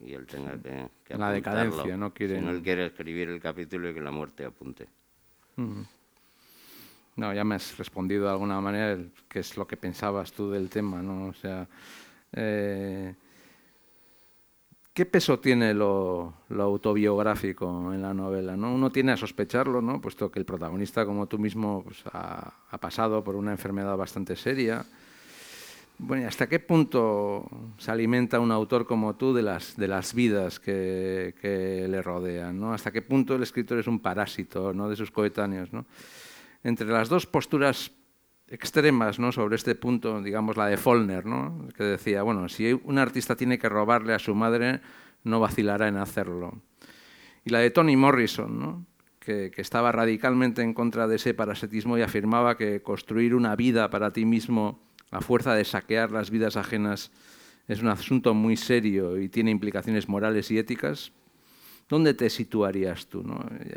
y él tenga que, que La apuntarlo. decadencia, no quiere- él quiere escribir el capítulo y que la muerte apunte. No, ya me has respondido de alguna manera qué es lo que pensabas tú del tema, ¿no? O sea, eh, ¿qué peso tiene lo, lo autobiográfico en la novela? ¿no? Uno tiene a sospecharlo, ¿no? Puesto que el protagonista, como tú mismo, pues, ha, ha pasado por una enfermedad bastante seria. Bueno, ¿y hasta qué punto se alimenta un autor como tú de las, de las vidas que, que le rodean? ¿no? ¿Hasta qué punto el escritor es un parásito ¿no? de sus coetáneos? ¿no? Entre las dos posturas extremas ¿no? sobre este punto, digamos la de Follner, ¿no? que decía, bueno, si un artista tiene que robarle a su madre, no vacilará en hacerlo. Y la de Toni Morrison, ¿no? que, estaba radicalmente en contra de ese parasitismo y afirmaba que construir una vida para ti mismo a fuerza de saquear las vidas ajenas es un asunto muy serio y tiene implicaciones morales y éticas. ¿Dónde te situarías tú?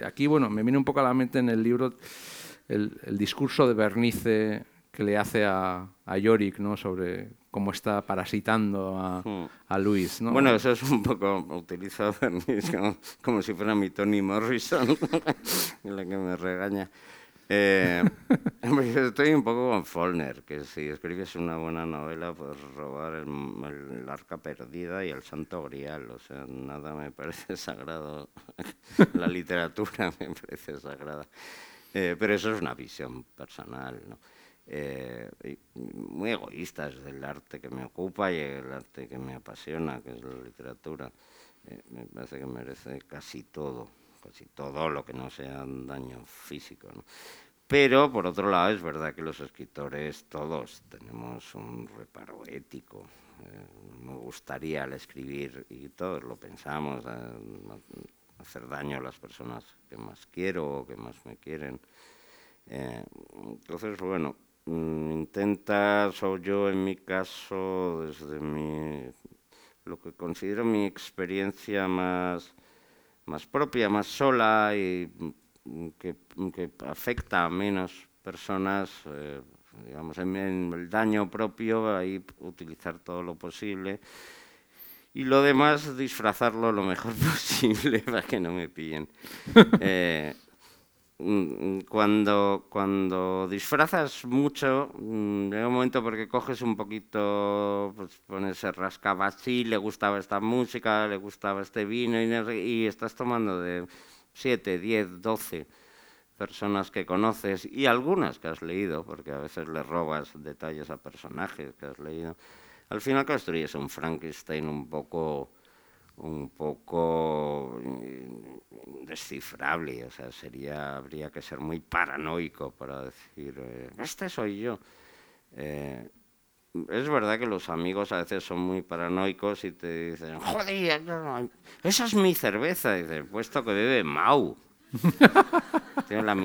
Aquí, bueno, me viene un poco a la mente en el libro el, el discurso de Bernice que le hace a, a Yorick ¿no? sobre cómo está parasitando a, Hmm. a Luis. ¿no? Bueno, eso es un poco, Bernice como, como si fuera mi Toni Morrison, la que me regaña. Eh, estoy un poco con Follner, que si escribes una buena novela puedes robar el, el arca perdida y el santo grial, o sea, nada me parece sagrado, la literatura me parece sagrada. Eh, pero eso es una visión personal, ¿no? Eh, muy egoístas del arte que me ocupa y el arte que me apasiona, que es la literatura. Eh, me parece que merece casi todo, casi todo lo que no sea un daño físico. Pero, por otro lado, es verdad que los escritores todos tenemos un reparo ético. Me gustaría al escribir, y todos lo pensamos, hacer daño a las personas que más quiero o que más me quieren. Eh, entonces, bueno, mm, intenta, soy yo en mi caso, desde mi, lo que considero mi experiencia más, más propia, más sola y mm, que, que afecta a menos personas, eh, digamos, en, en el daño propio, ahí utilizar todo lo posible. Y lo demás, disfrazarlo lo mejor posible para que no me pillen. Eh, mm, cuando, cuando disfrazas mucho, mm, llega un momento porque coges un poquito, pues pones, se rascaba así, le gustaba esta música, le gustaba este vino y, y estás tomando de 7, 10, 12 personas que conoces y algunas que has leído, porque a veces le robas detalles a personajes que has leído. Al final construyes un Frankenstein un poco un poco mm, descifrable, o sea, sería, habría que ser muy paranoico para decir, eh, este soy yo. Eh, es verdad que los amigos a veces son muy paranoicos y te dicen, joder, esa es mi cerveza, y puesto que bebe Mau. la,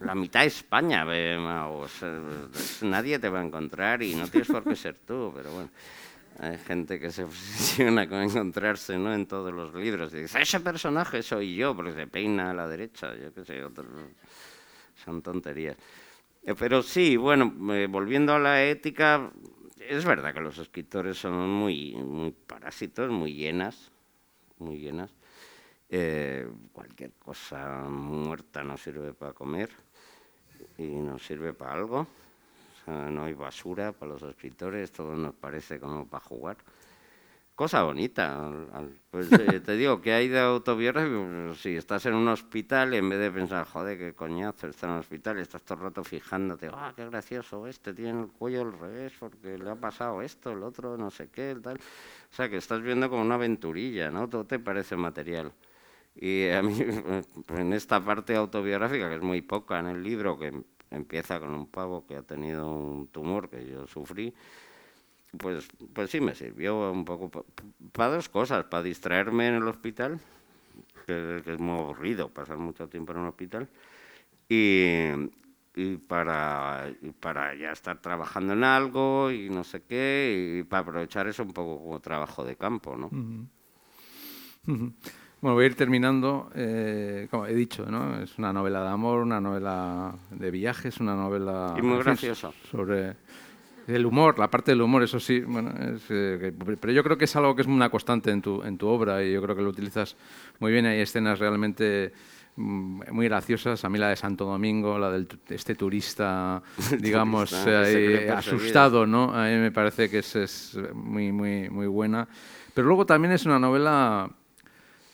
la, mitad de España bebe Mau, nadie te va a encontrar y no tienes por qué ser tú, pero bueno. Hay gente que se obsesiona con encontrarse ¿no? en todos los libros. Y dice, ese personaje soy yo, porque se peina a la derecha. Yo qué sé, son tonterías. Eh, pero sí, bueno, eh, volviendo a la ética, es verdad que los escritores son muy, muy parásitos, muy llenas, muy llenas. Eh, cualquier cosa muerta no sirve para comer y no sirve para algo no hay basura para los escritores, todo nos parece como para jugar. Cosa bonita. Pues eh, te digo, que hay de autobiografía? Pues, si estás en un hospital, en vez de pensar, joder, qué coñazo, está en un hospital, estás todo el rato fijándote, ah, qué gracioso este, tiene el cuello al revés porque le ha pasado esto, el otro, no sé qué, tal. O sea, que estás viendo como una aventurilla, ¿no? Todo te parece material. Y a mí, en esta parte autobiográfica, que es muy poca en el libro, que empieza con un pavo que ha tenido un tumor que yo sufrí, pues, pues sí me sirvió un poco para dos cosas, para distraerme en el hospital, que, es muy aburrido pasar mucho tiempo en un hospital, y, y para, para ya estar trabajando en algo y no sé qué, y para aprovechar eso un poco como trabajo de campo, ¿no? Bueno, voy a ir terminando. Eh, como he dicho, ¿no? Es una novela de amor, una novela de viajes, una novela... Y muy graciosa. Sobre el humor, la parte del humor, eso sí. Bueno, eh, pero yo creo que es algo que es una constante en tu, en tu obra y yo creo que lo utilizas muy bien. Hay escenas realmente mm, muy graciosas. A mí la de Santo Domingo, la de este turista, digamos, eh, asustado, ¿no? A mí me parece que es, es muy, muy, muy buena. Pero luego también es una novela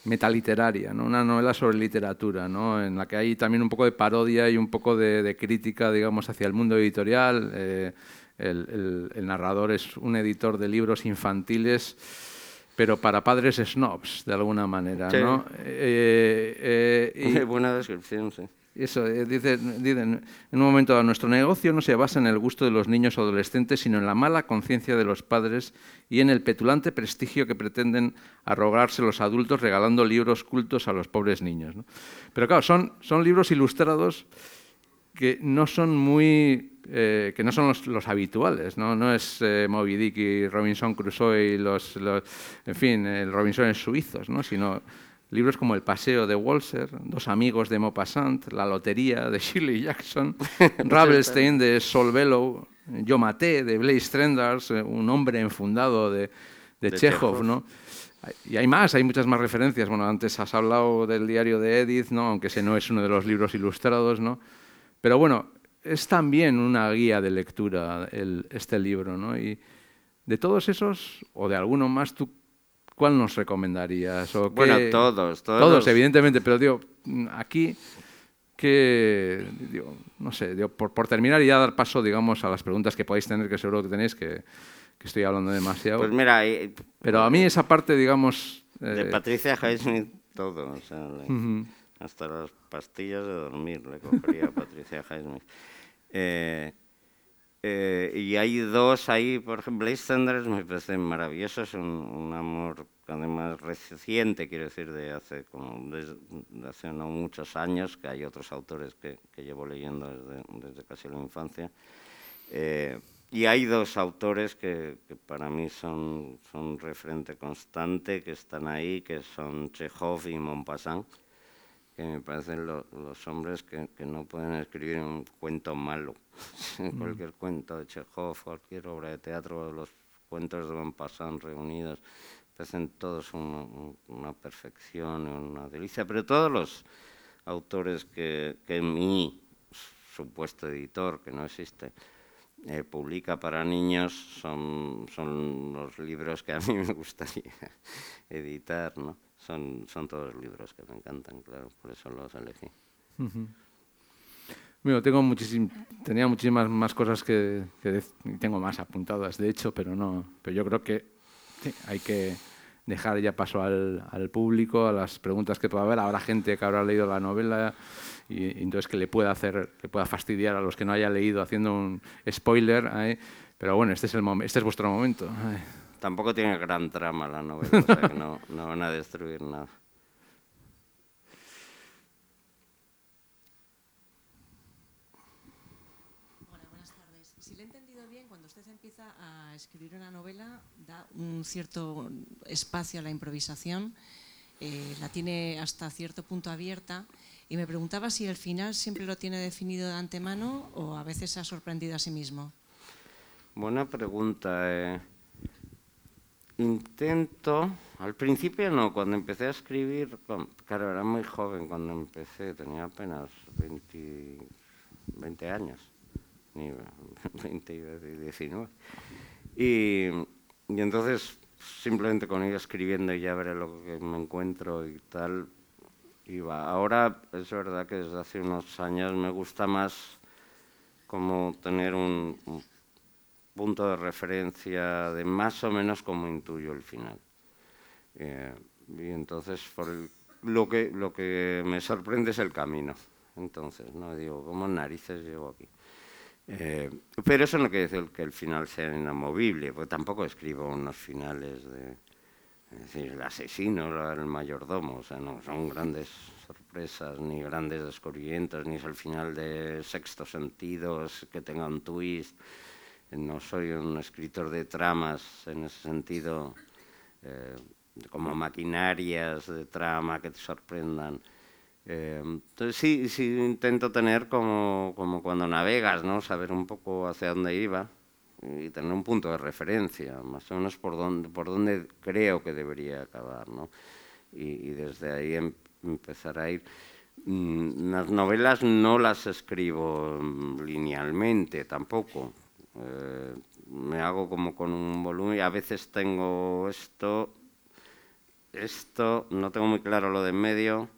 metaliteraria, ¿no? una novela sobre literatura, ¿no? en la que hay también un poco de parodia y un poco de, crítica, digamos, hacia el mundo editorial. Eh, el, narrador es un editor de libros infantiles, pero para padres snobs, de alguna manera. ¿no? Eh, eh, buena descripción, sí. Eso, eh, dice, en un momento nuestro negocio no se basa en el gusto de los niños o adolescentes, sino en la mala conciencia de los padres y en el petulante prestigio que pretenden arrogarse los adultos regalando libros cultos a los pobres niños. Pero claro, son, son libros ilustrados que no son muy eh, que no son los, habituales, ¿no? no es eh, Moby Dick y Robinson Crusoe y los, en fin, el Robinson en suizos, ¿no? sino Libros como El paseo de Walser, Dos amigos de Maupassant, La lotería de Shirley Jackson, Ravelstein de Sol Bellow, Yo maté de Blaise Strendars, eh, Un hombre enfundado de, de, Chekhov, ¿no? Y hay más, hay muchas más referencias. Bueno, antes has hablado del diario de Edith, ¿no? aunque ese no es uno de los libros ilustrados, ¿no? Pero bueno, es también una guía de lectura este libro, ¿no? Y de todos esos, o de alguno más, ¿tú ¿cuál nos recomendarías? bueno, todos, todos. Todos, evidentemente, pero digo, aquí que, digo, no sé, por, por, terminar y ya dar paso, digamos, a las preguntas que podéis tener, que seguro que tenéis, que, que estoy hablando demasiado. Pues mira, pero a mí esa parte, digamos... de eh, Patricia Highsmith todo, o sea, hasta las pastillas de dormir le cogería a Patricia Highsmith. Eh, eh, y hay dos ahí, por ejemplo, Blaze Sanders me parece maravilloso, es un, amor además reciente, quiero decir, de hace, como hace no muchos años, que hay otros autores que, que llevo leyendo desde, desde, casi la infancia. Eh, y hay dos autores que, que, para mí son, son referente constante, que están ahí, que son Chekhov y Montpassant que me parecen los hombres que, que, no pueden escribir un cuento malo. Mm. cualquier cuento de Chekhov, cualquier obra de teatro, los cuentos de Van Passan reunidos, parecen todos una perfección, una delicia, pero todos los, autores que, mi supuesto editor, que no existe, eh, publica para niños son, son los libros que a mí me gustaría editar, ¿no? Son, son todos libros que me encantan, claro, por eso los elegí. Muchísim, tenía muchísimas más cosas que, que, tengo más apuntadas, de hecho, pero no, pero yo creo que sí, hay que dejar ya paso al, al, público, a las preguntas que pueda haber. Habrá gente que habrá leído la novela y, y entonces que le pueda hacer, le pueda fastidiar a los que no haya leído haciendo un spoiler. ¿eh? Pero bueno, este es, el este es vuestro momento. ¿eh? Tampoco tiene gran trama la novela, o sea que no, no van a destruir nada. a escribir una novela un cierto espacio a la improvisación, eh, la tiene hasta cierto punto abierta y me preguntaba si el final siempre lo tiene definido de antemano o a veces se ha sorprendido a sí mismo. Buena pregunta. Eh. Intento, al principio no, cuando empecé a escribir, claro, era muy joven cuando empecé, tenía apenas 20, 20 años ni 20 y 19. Y, y entonces simplemente con ir escribiendo y ya veré lo que me encuentro y tal, iba. Ahora es verdad que desde hace unos años me gusta más como tener un, un punto de referencia de más o menos como intuyo el final. Eh, y entonces por el, lo, que, lo que me sorprende es el camino. Entonces, no digo, ¿cómo narices llego aquí? Eh, pero eso no quiere decir que el final sea inamovible, porque tampoco escribo unos finales de es decir, el asesino, el mayordomo, o sea, no son grandes sorpresas, ni grandes descubrimientos, ni es el final de sexto sentido que tenga un twist. No soy un escritor de tramas en ese sentido, eh, como maquinarias de trama que te sorprendan. Eh, entonces sí, sí intento tener como, como cuando navegas, ¿no? Saber un poco hacia dónde iba y tener un punto de referencia, más o menos por dónde, por dónde creo que debería acabar, ¿no? Y, y desde ahí em, empezar a ir. Mm, las novelas no las escribo mm, linealmente tampoco. Eh, me hago como con un volumen a veces tengo esto, esto, no tengo muy claro lo de en medio,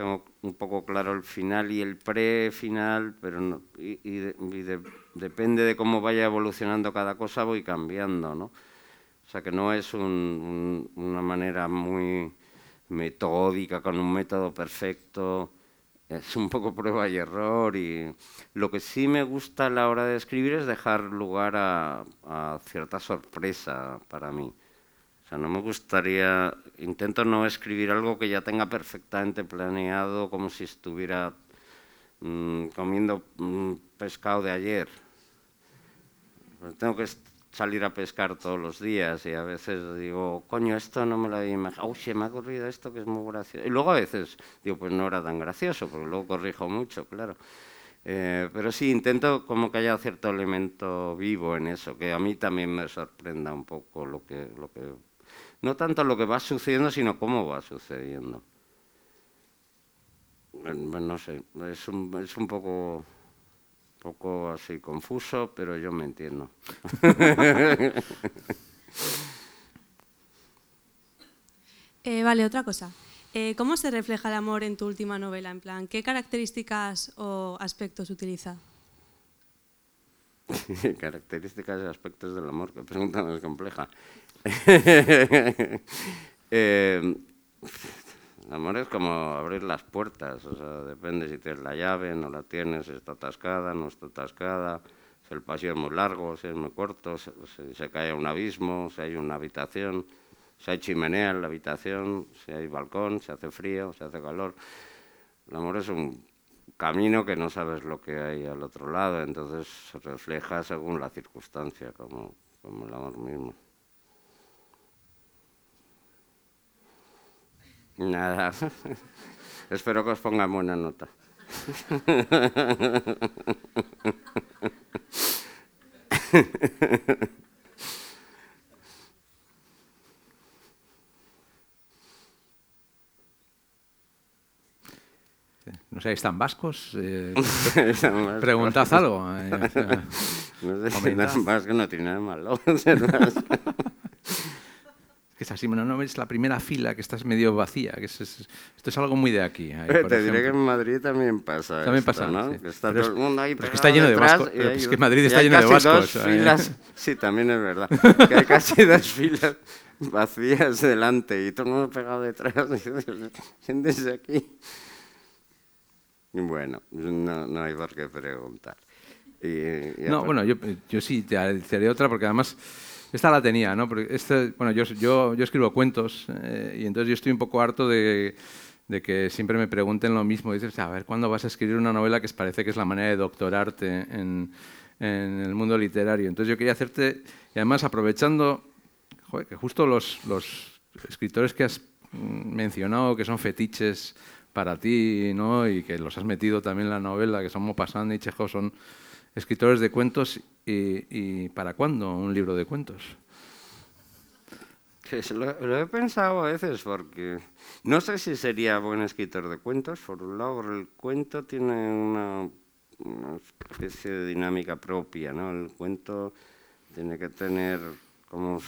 tengo un poco claro el final y el pre-final, pero no, y, y, de, y de, depende de cómo vaya evolucionando cada cosa, voy cambiando, ¿no? O sea que no es un, una manera muy metódica, con un método perfecto, es un poco prueba y error y lo que sí me gusta a la hora de escribir es dejar lugar a, a cierta sorpresa para mí no me gustaría, intento no escribir algo que ya tenga perfectamente planeado, como si estuviera mmm, comiendo mmm, pescado de ayer. Pues tengo que salir a pescar todos los días y a veces digo, coño, esto no me lo había imaginado, uy, se me ha ocurrido esto que es muy gracioso. Y luego a veces digo, pues no era tan gracioso, porque luego corrijo mucho, claro. Eh, pero sí, intento como que haya cierto elemento vivo en eso, que a mí también me sorprenda un poco lo que, lo que no tanto lo que va sucediendo, sino cómo va sucediendo. Bueno, no sé, es un, es un poco, poco así confuso, pero yo me entiendo. eh, vale, otra cosa. Eh, ¿Cómo se refleja el amor en tu última novela? En plan, ¿qué características o aspectos utiliza? características y aspectos del amor, que pregunta más compleja. eh, el amor es como abrir las puertas, o sea, depende si tienes la llave, no la tienes, está atascada, no está atascada, si el pasillo es muy largo, si es muy corto, si, se cae a un abismo, si hay una habitación, si hay chimenea en la habitación, si hay balcón, si hace frío, si hace calor. El amor es un camino que no sabes lo que hay al otro lado, entonces se refleja según la circunstancia, como el amor mismo. Nada. Espero que os pongan buena nota. no sé, ¿están vascos? Eh, preguntad algo. eh, o sea, No sé que no tiene nada malo. Que es así, bueno, no ves la primera fila que estás medio vacía, que es, es- esto es algo muy de aquí. ahí, Te por diré que en. Madrid también pasa También esto, pasa, ¿no? sí. Que está Pero todo el mundo ahí pero es que está lleno de vascos, es que Madrid está lleno de casi vascos, dos eh. filas, sí, también es verdad, que hay casi dos filas vacías delante y todo el mundo pegado detrás. Siéntese aquí. Bueno, no, no hay por qué preguntar. Y- y No, bueno, yo, yo sí te te haré otra porque además esta la tenía, ¿no? Porque este, bueno, yo, yo, escribo cuentos eh, y entonces yo estoy un poco harto de, de que siempre me pregunten lo mismo. Dices, a ver, ¿cuándo vas a escribir una novela que parece que es la manera de doctorarte en, en el mundo literario? Entonces yo quería hacerte, y además aprovechando joder, que justo los, los escritores que has mencionado, que son fetiches para ti, ¿no? y que los has metido también en la novela, que son Maupassant y Chekhov, son escritores de cuentos. Y, para cuándo un libro de cuentos? Lo, he pensado a veces porque no sé si sería buen escritor de cuentos. Por un lado, el cuento tiene una, especie de dinámica propia, ¿no? El cuento tiene que tener como,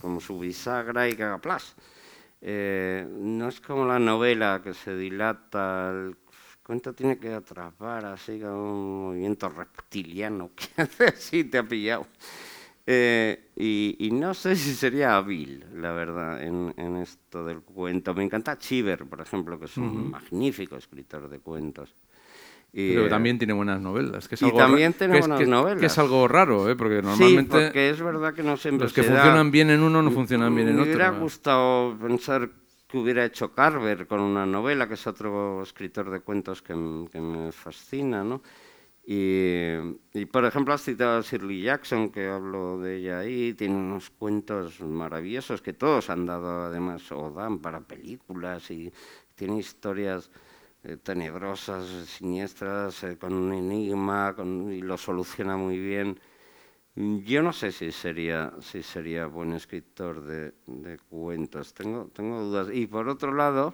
como su bisagra y que haga plas. Eh, no es como la novela que se dilata, el cuento tiene que atrapar así con un movimiento reptiliano que hace así, te ha pillado. Eh, y, y no sé si sería hábil, la verdad, en, en esto del cuento. Me encanta Chiver, por ejemplo, que es un magnífico escritor de cuentos. Y, Pero eh, también tiene buenas novelas. Que es y algo también tiene que es- buenas que- novelas. Que es algo raro, ¿eh? porque Sí, normalmente porque es verdad que no siempre los que se da. funcionan bien en uno no funcionan bien en Me otro. hubiera ¿no? gustado pensar que hubiera hecho Carver con una novela, que es otro escritor de cuentos que, que me fascina, ¿no? Y, por ejemplo, has citado a Shirley Jackson, que hablo de ella ahí, tiene unos cuentos maravillosos que todos han dado, además, o dan para películas, y tiene historias eh, tenebrosas, siniestras, eh, con un enigma, y lo soluciona muy bien. Yo no sé si sería, si sería buen escritor de, de cuentos, tengo, tengo dudas. Y por otro lado,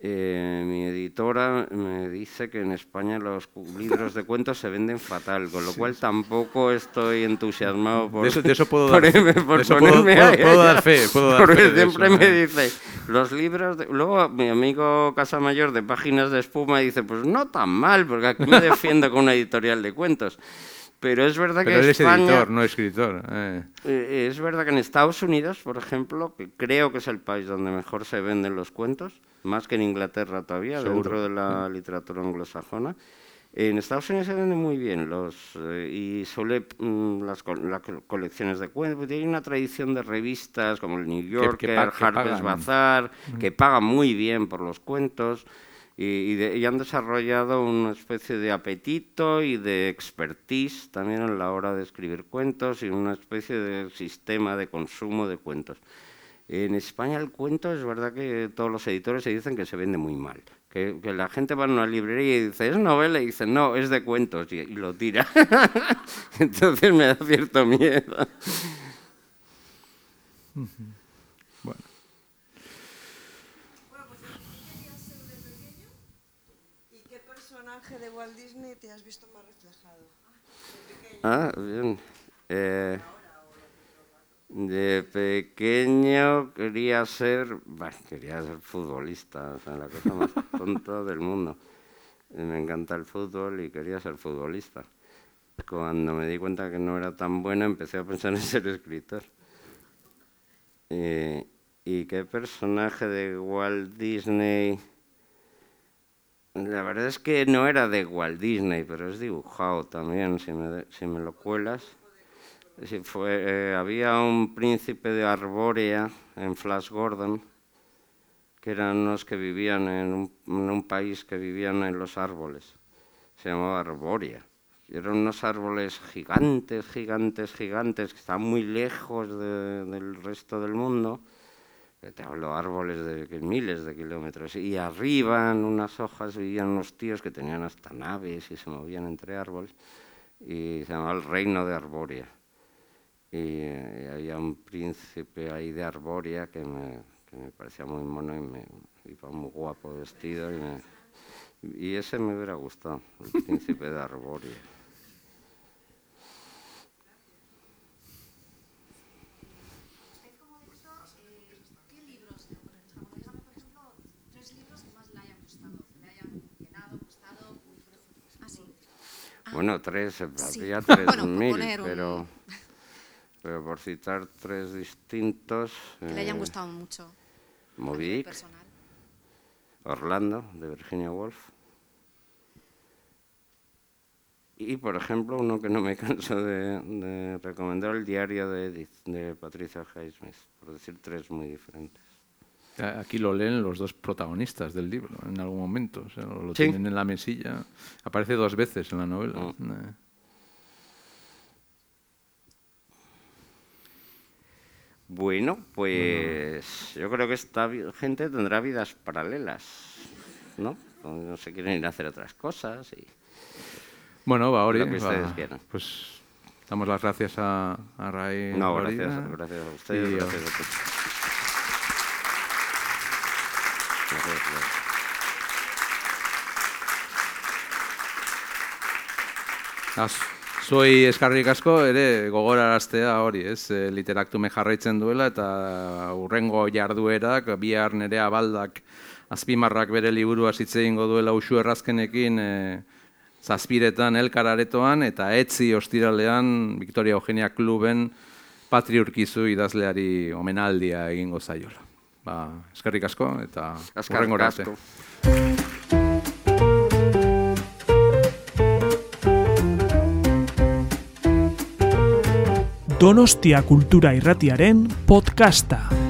eh, mi editora me dice que en España los libros de cuentos se venden fatal, con lo cual tampoco estoy entusiasmado por, De eso- de eso puedo por, dar- por eso puedo- ponerme puedo- ahí puedo allá. dar fe, puedo dar Porque fe siempre eso, me ¿eh? dice, los libros... de- Luego mi amigo Casamayor de Páginas de Espuma dice, pues no tan mal, porque aquí me defiendo con una editorial de cuentos. Pero es verdad Pero que eres España... editor, no escritor. eh. Eh, es verdad que en Estados Unidos, por ejemplo, que creo que es el país donde mejor se venden los cuentos, más que en Inglaterra todavía, dentro de la literatura anglosajona. En Estados Unidos se venden muy bien los eh, y suele mm, las las co- colecciones de cuentos. Tiene una tradición de revistas como el New Yorker, pa- que Harper's. Bazaar, que pagan muy bien por los cuentos y, y de- y han desarrollado una especie de apetito y de expertise también a la hora de escribir cuentos y una especie de sistema de consumo de cuentos. En España el cuento es verdad que todos los editores se dicen que se vende muy mal. Que, que la gente va a una librería y dice, ¿es novela? Y dice, no, es de cuentos, y, y lo tira. Entonces me da cierto miedo. Bueno. ¿Y qué personaje de Walt Disney te has visto más reflejado? Ah, bien. Eh, de pequeño quería ser, bueno, quería ser futbolista, o sea, la cosa más tonta del mundo. Me encanta el fútbol y quería ser futbolista. Cuando me di cuenta que no era tan buena, empecé a pensar en ser escritor. Eh, ¿Y qué personaje de Walt Disney? La verdad es que no era de Walt Disney, pero es dibujado también, si me, si me lo cuelas. Eh, había un príncipe de Arbórea en Flash Gordon, que eran unos que vivían en un, en un país que vivían en los árboles. Se llamaba Arbórea. Y eran unos árboles gigantes, gigantes, gigantes, que estaban muy lejos de- del resto del mundo. Te hablo árboles de miles de kilómetros. Y arriba, en unas hojas, vivían unos tíos que tenían hasta naves y se movían entre árboles. Y se llamaba el Reino de Arbórea. Y, y había un príncipe ahí de Arbórea que me, que me parecía muy mono y me iba muy guapo vestido y me, Y ese me hubiera gustado, el príncipe de Arboria. Usted como director, eh, ¿qué libros, por ejemplo, dígame, por ejemplo, tres libros que más le hayan gustado, que le hayan llenado, gustado? Ah, sí. Bueno, tres, Sí. habría tres Bueno, mil, un- pero, pero por citar tres distintos... Que le hayan eh, gustado mucho. personal. Orlando, de Virginia Woolf. Y, por ejemplo, uno que no me canso de, de recomendar, el diario de Edith, de Patricia Highsmith, por decir tres muy diferentes. Aquí lo leen los dos protagonistas del libro en algún momento. O sea, lo Sí. tienen en la mesilla. Aparece dos veces en la novela. Eh. Bueno, pues yo creo que esta gente tendrá vidas paralelas, ¿no? No se quieren ir a hacer otras cosas y... Bueno, va, Ori, Lo que va, ustedes quieran. Pues damos las gracias a, a Ray. No, gracias, gracias a ustedes, y, gracias a ti. Gracias, gracias. Az, Zuei eskarrik asko, ere gogoraraztea hori, ez, e, literaktume jarraitzen duela eta urrengo jarduerak, bihar nerea baldak azpimarrak bere liburua hitz egingo duela usu errazkenekin e, zazpiretan elkararetoan eta etzi ostiralean Victoria Eugenia Kluben Patri Urkizu idazleari omenaldia egingo zaiola. Ba, eskerrik asko eta hurrengora arte. Donostia Kultura Irratiaren podcasta.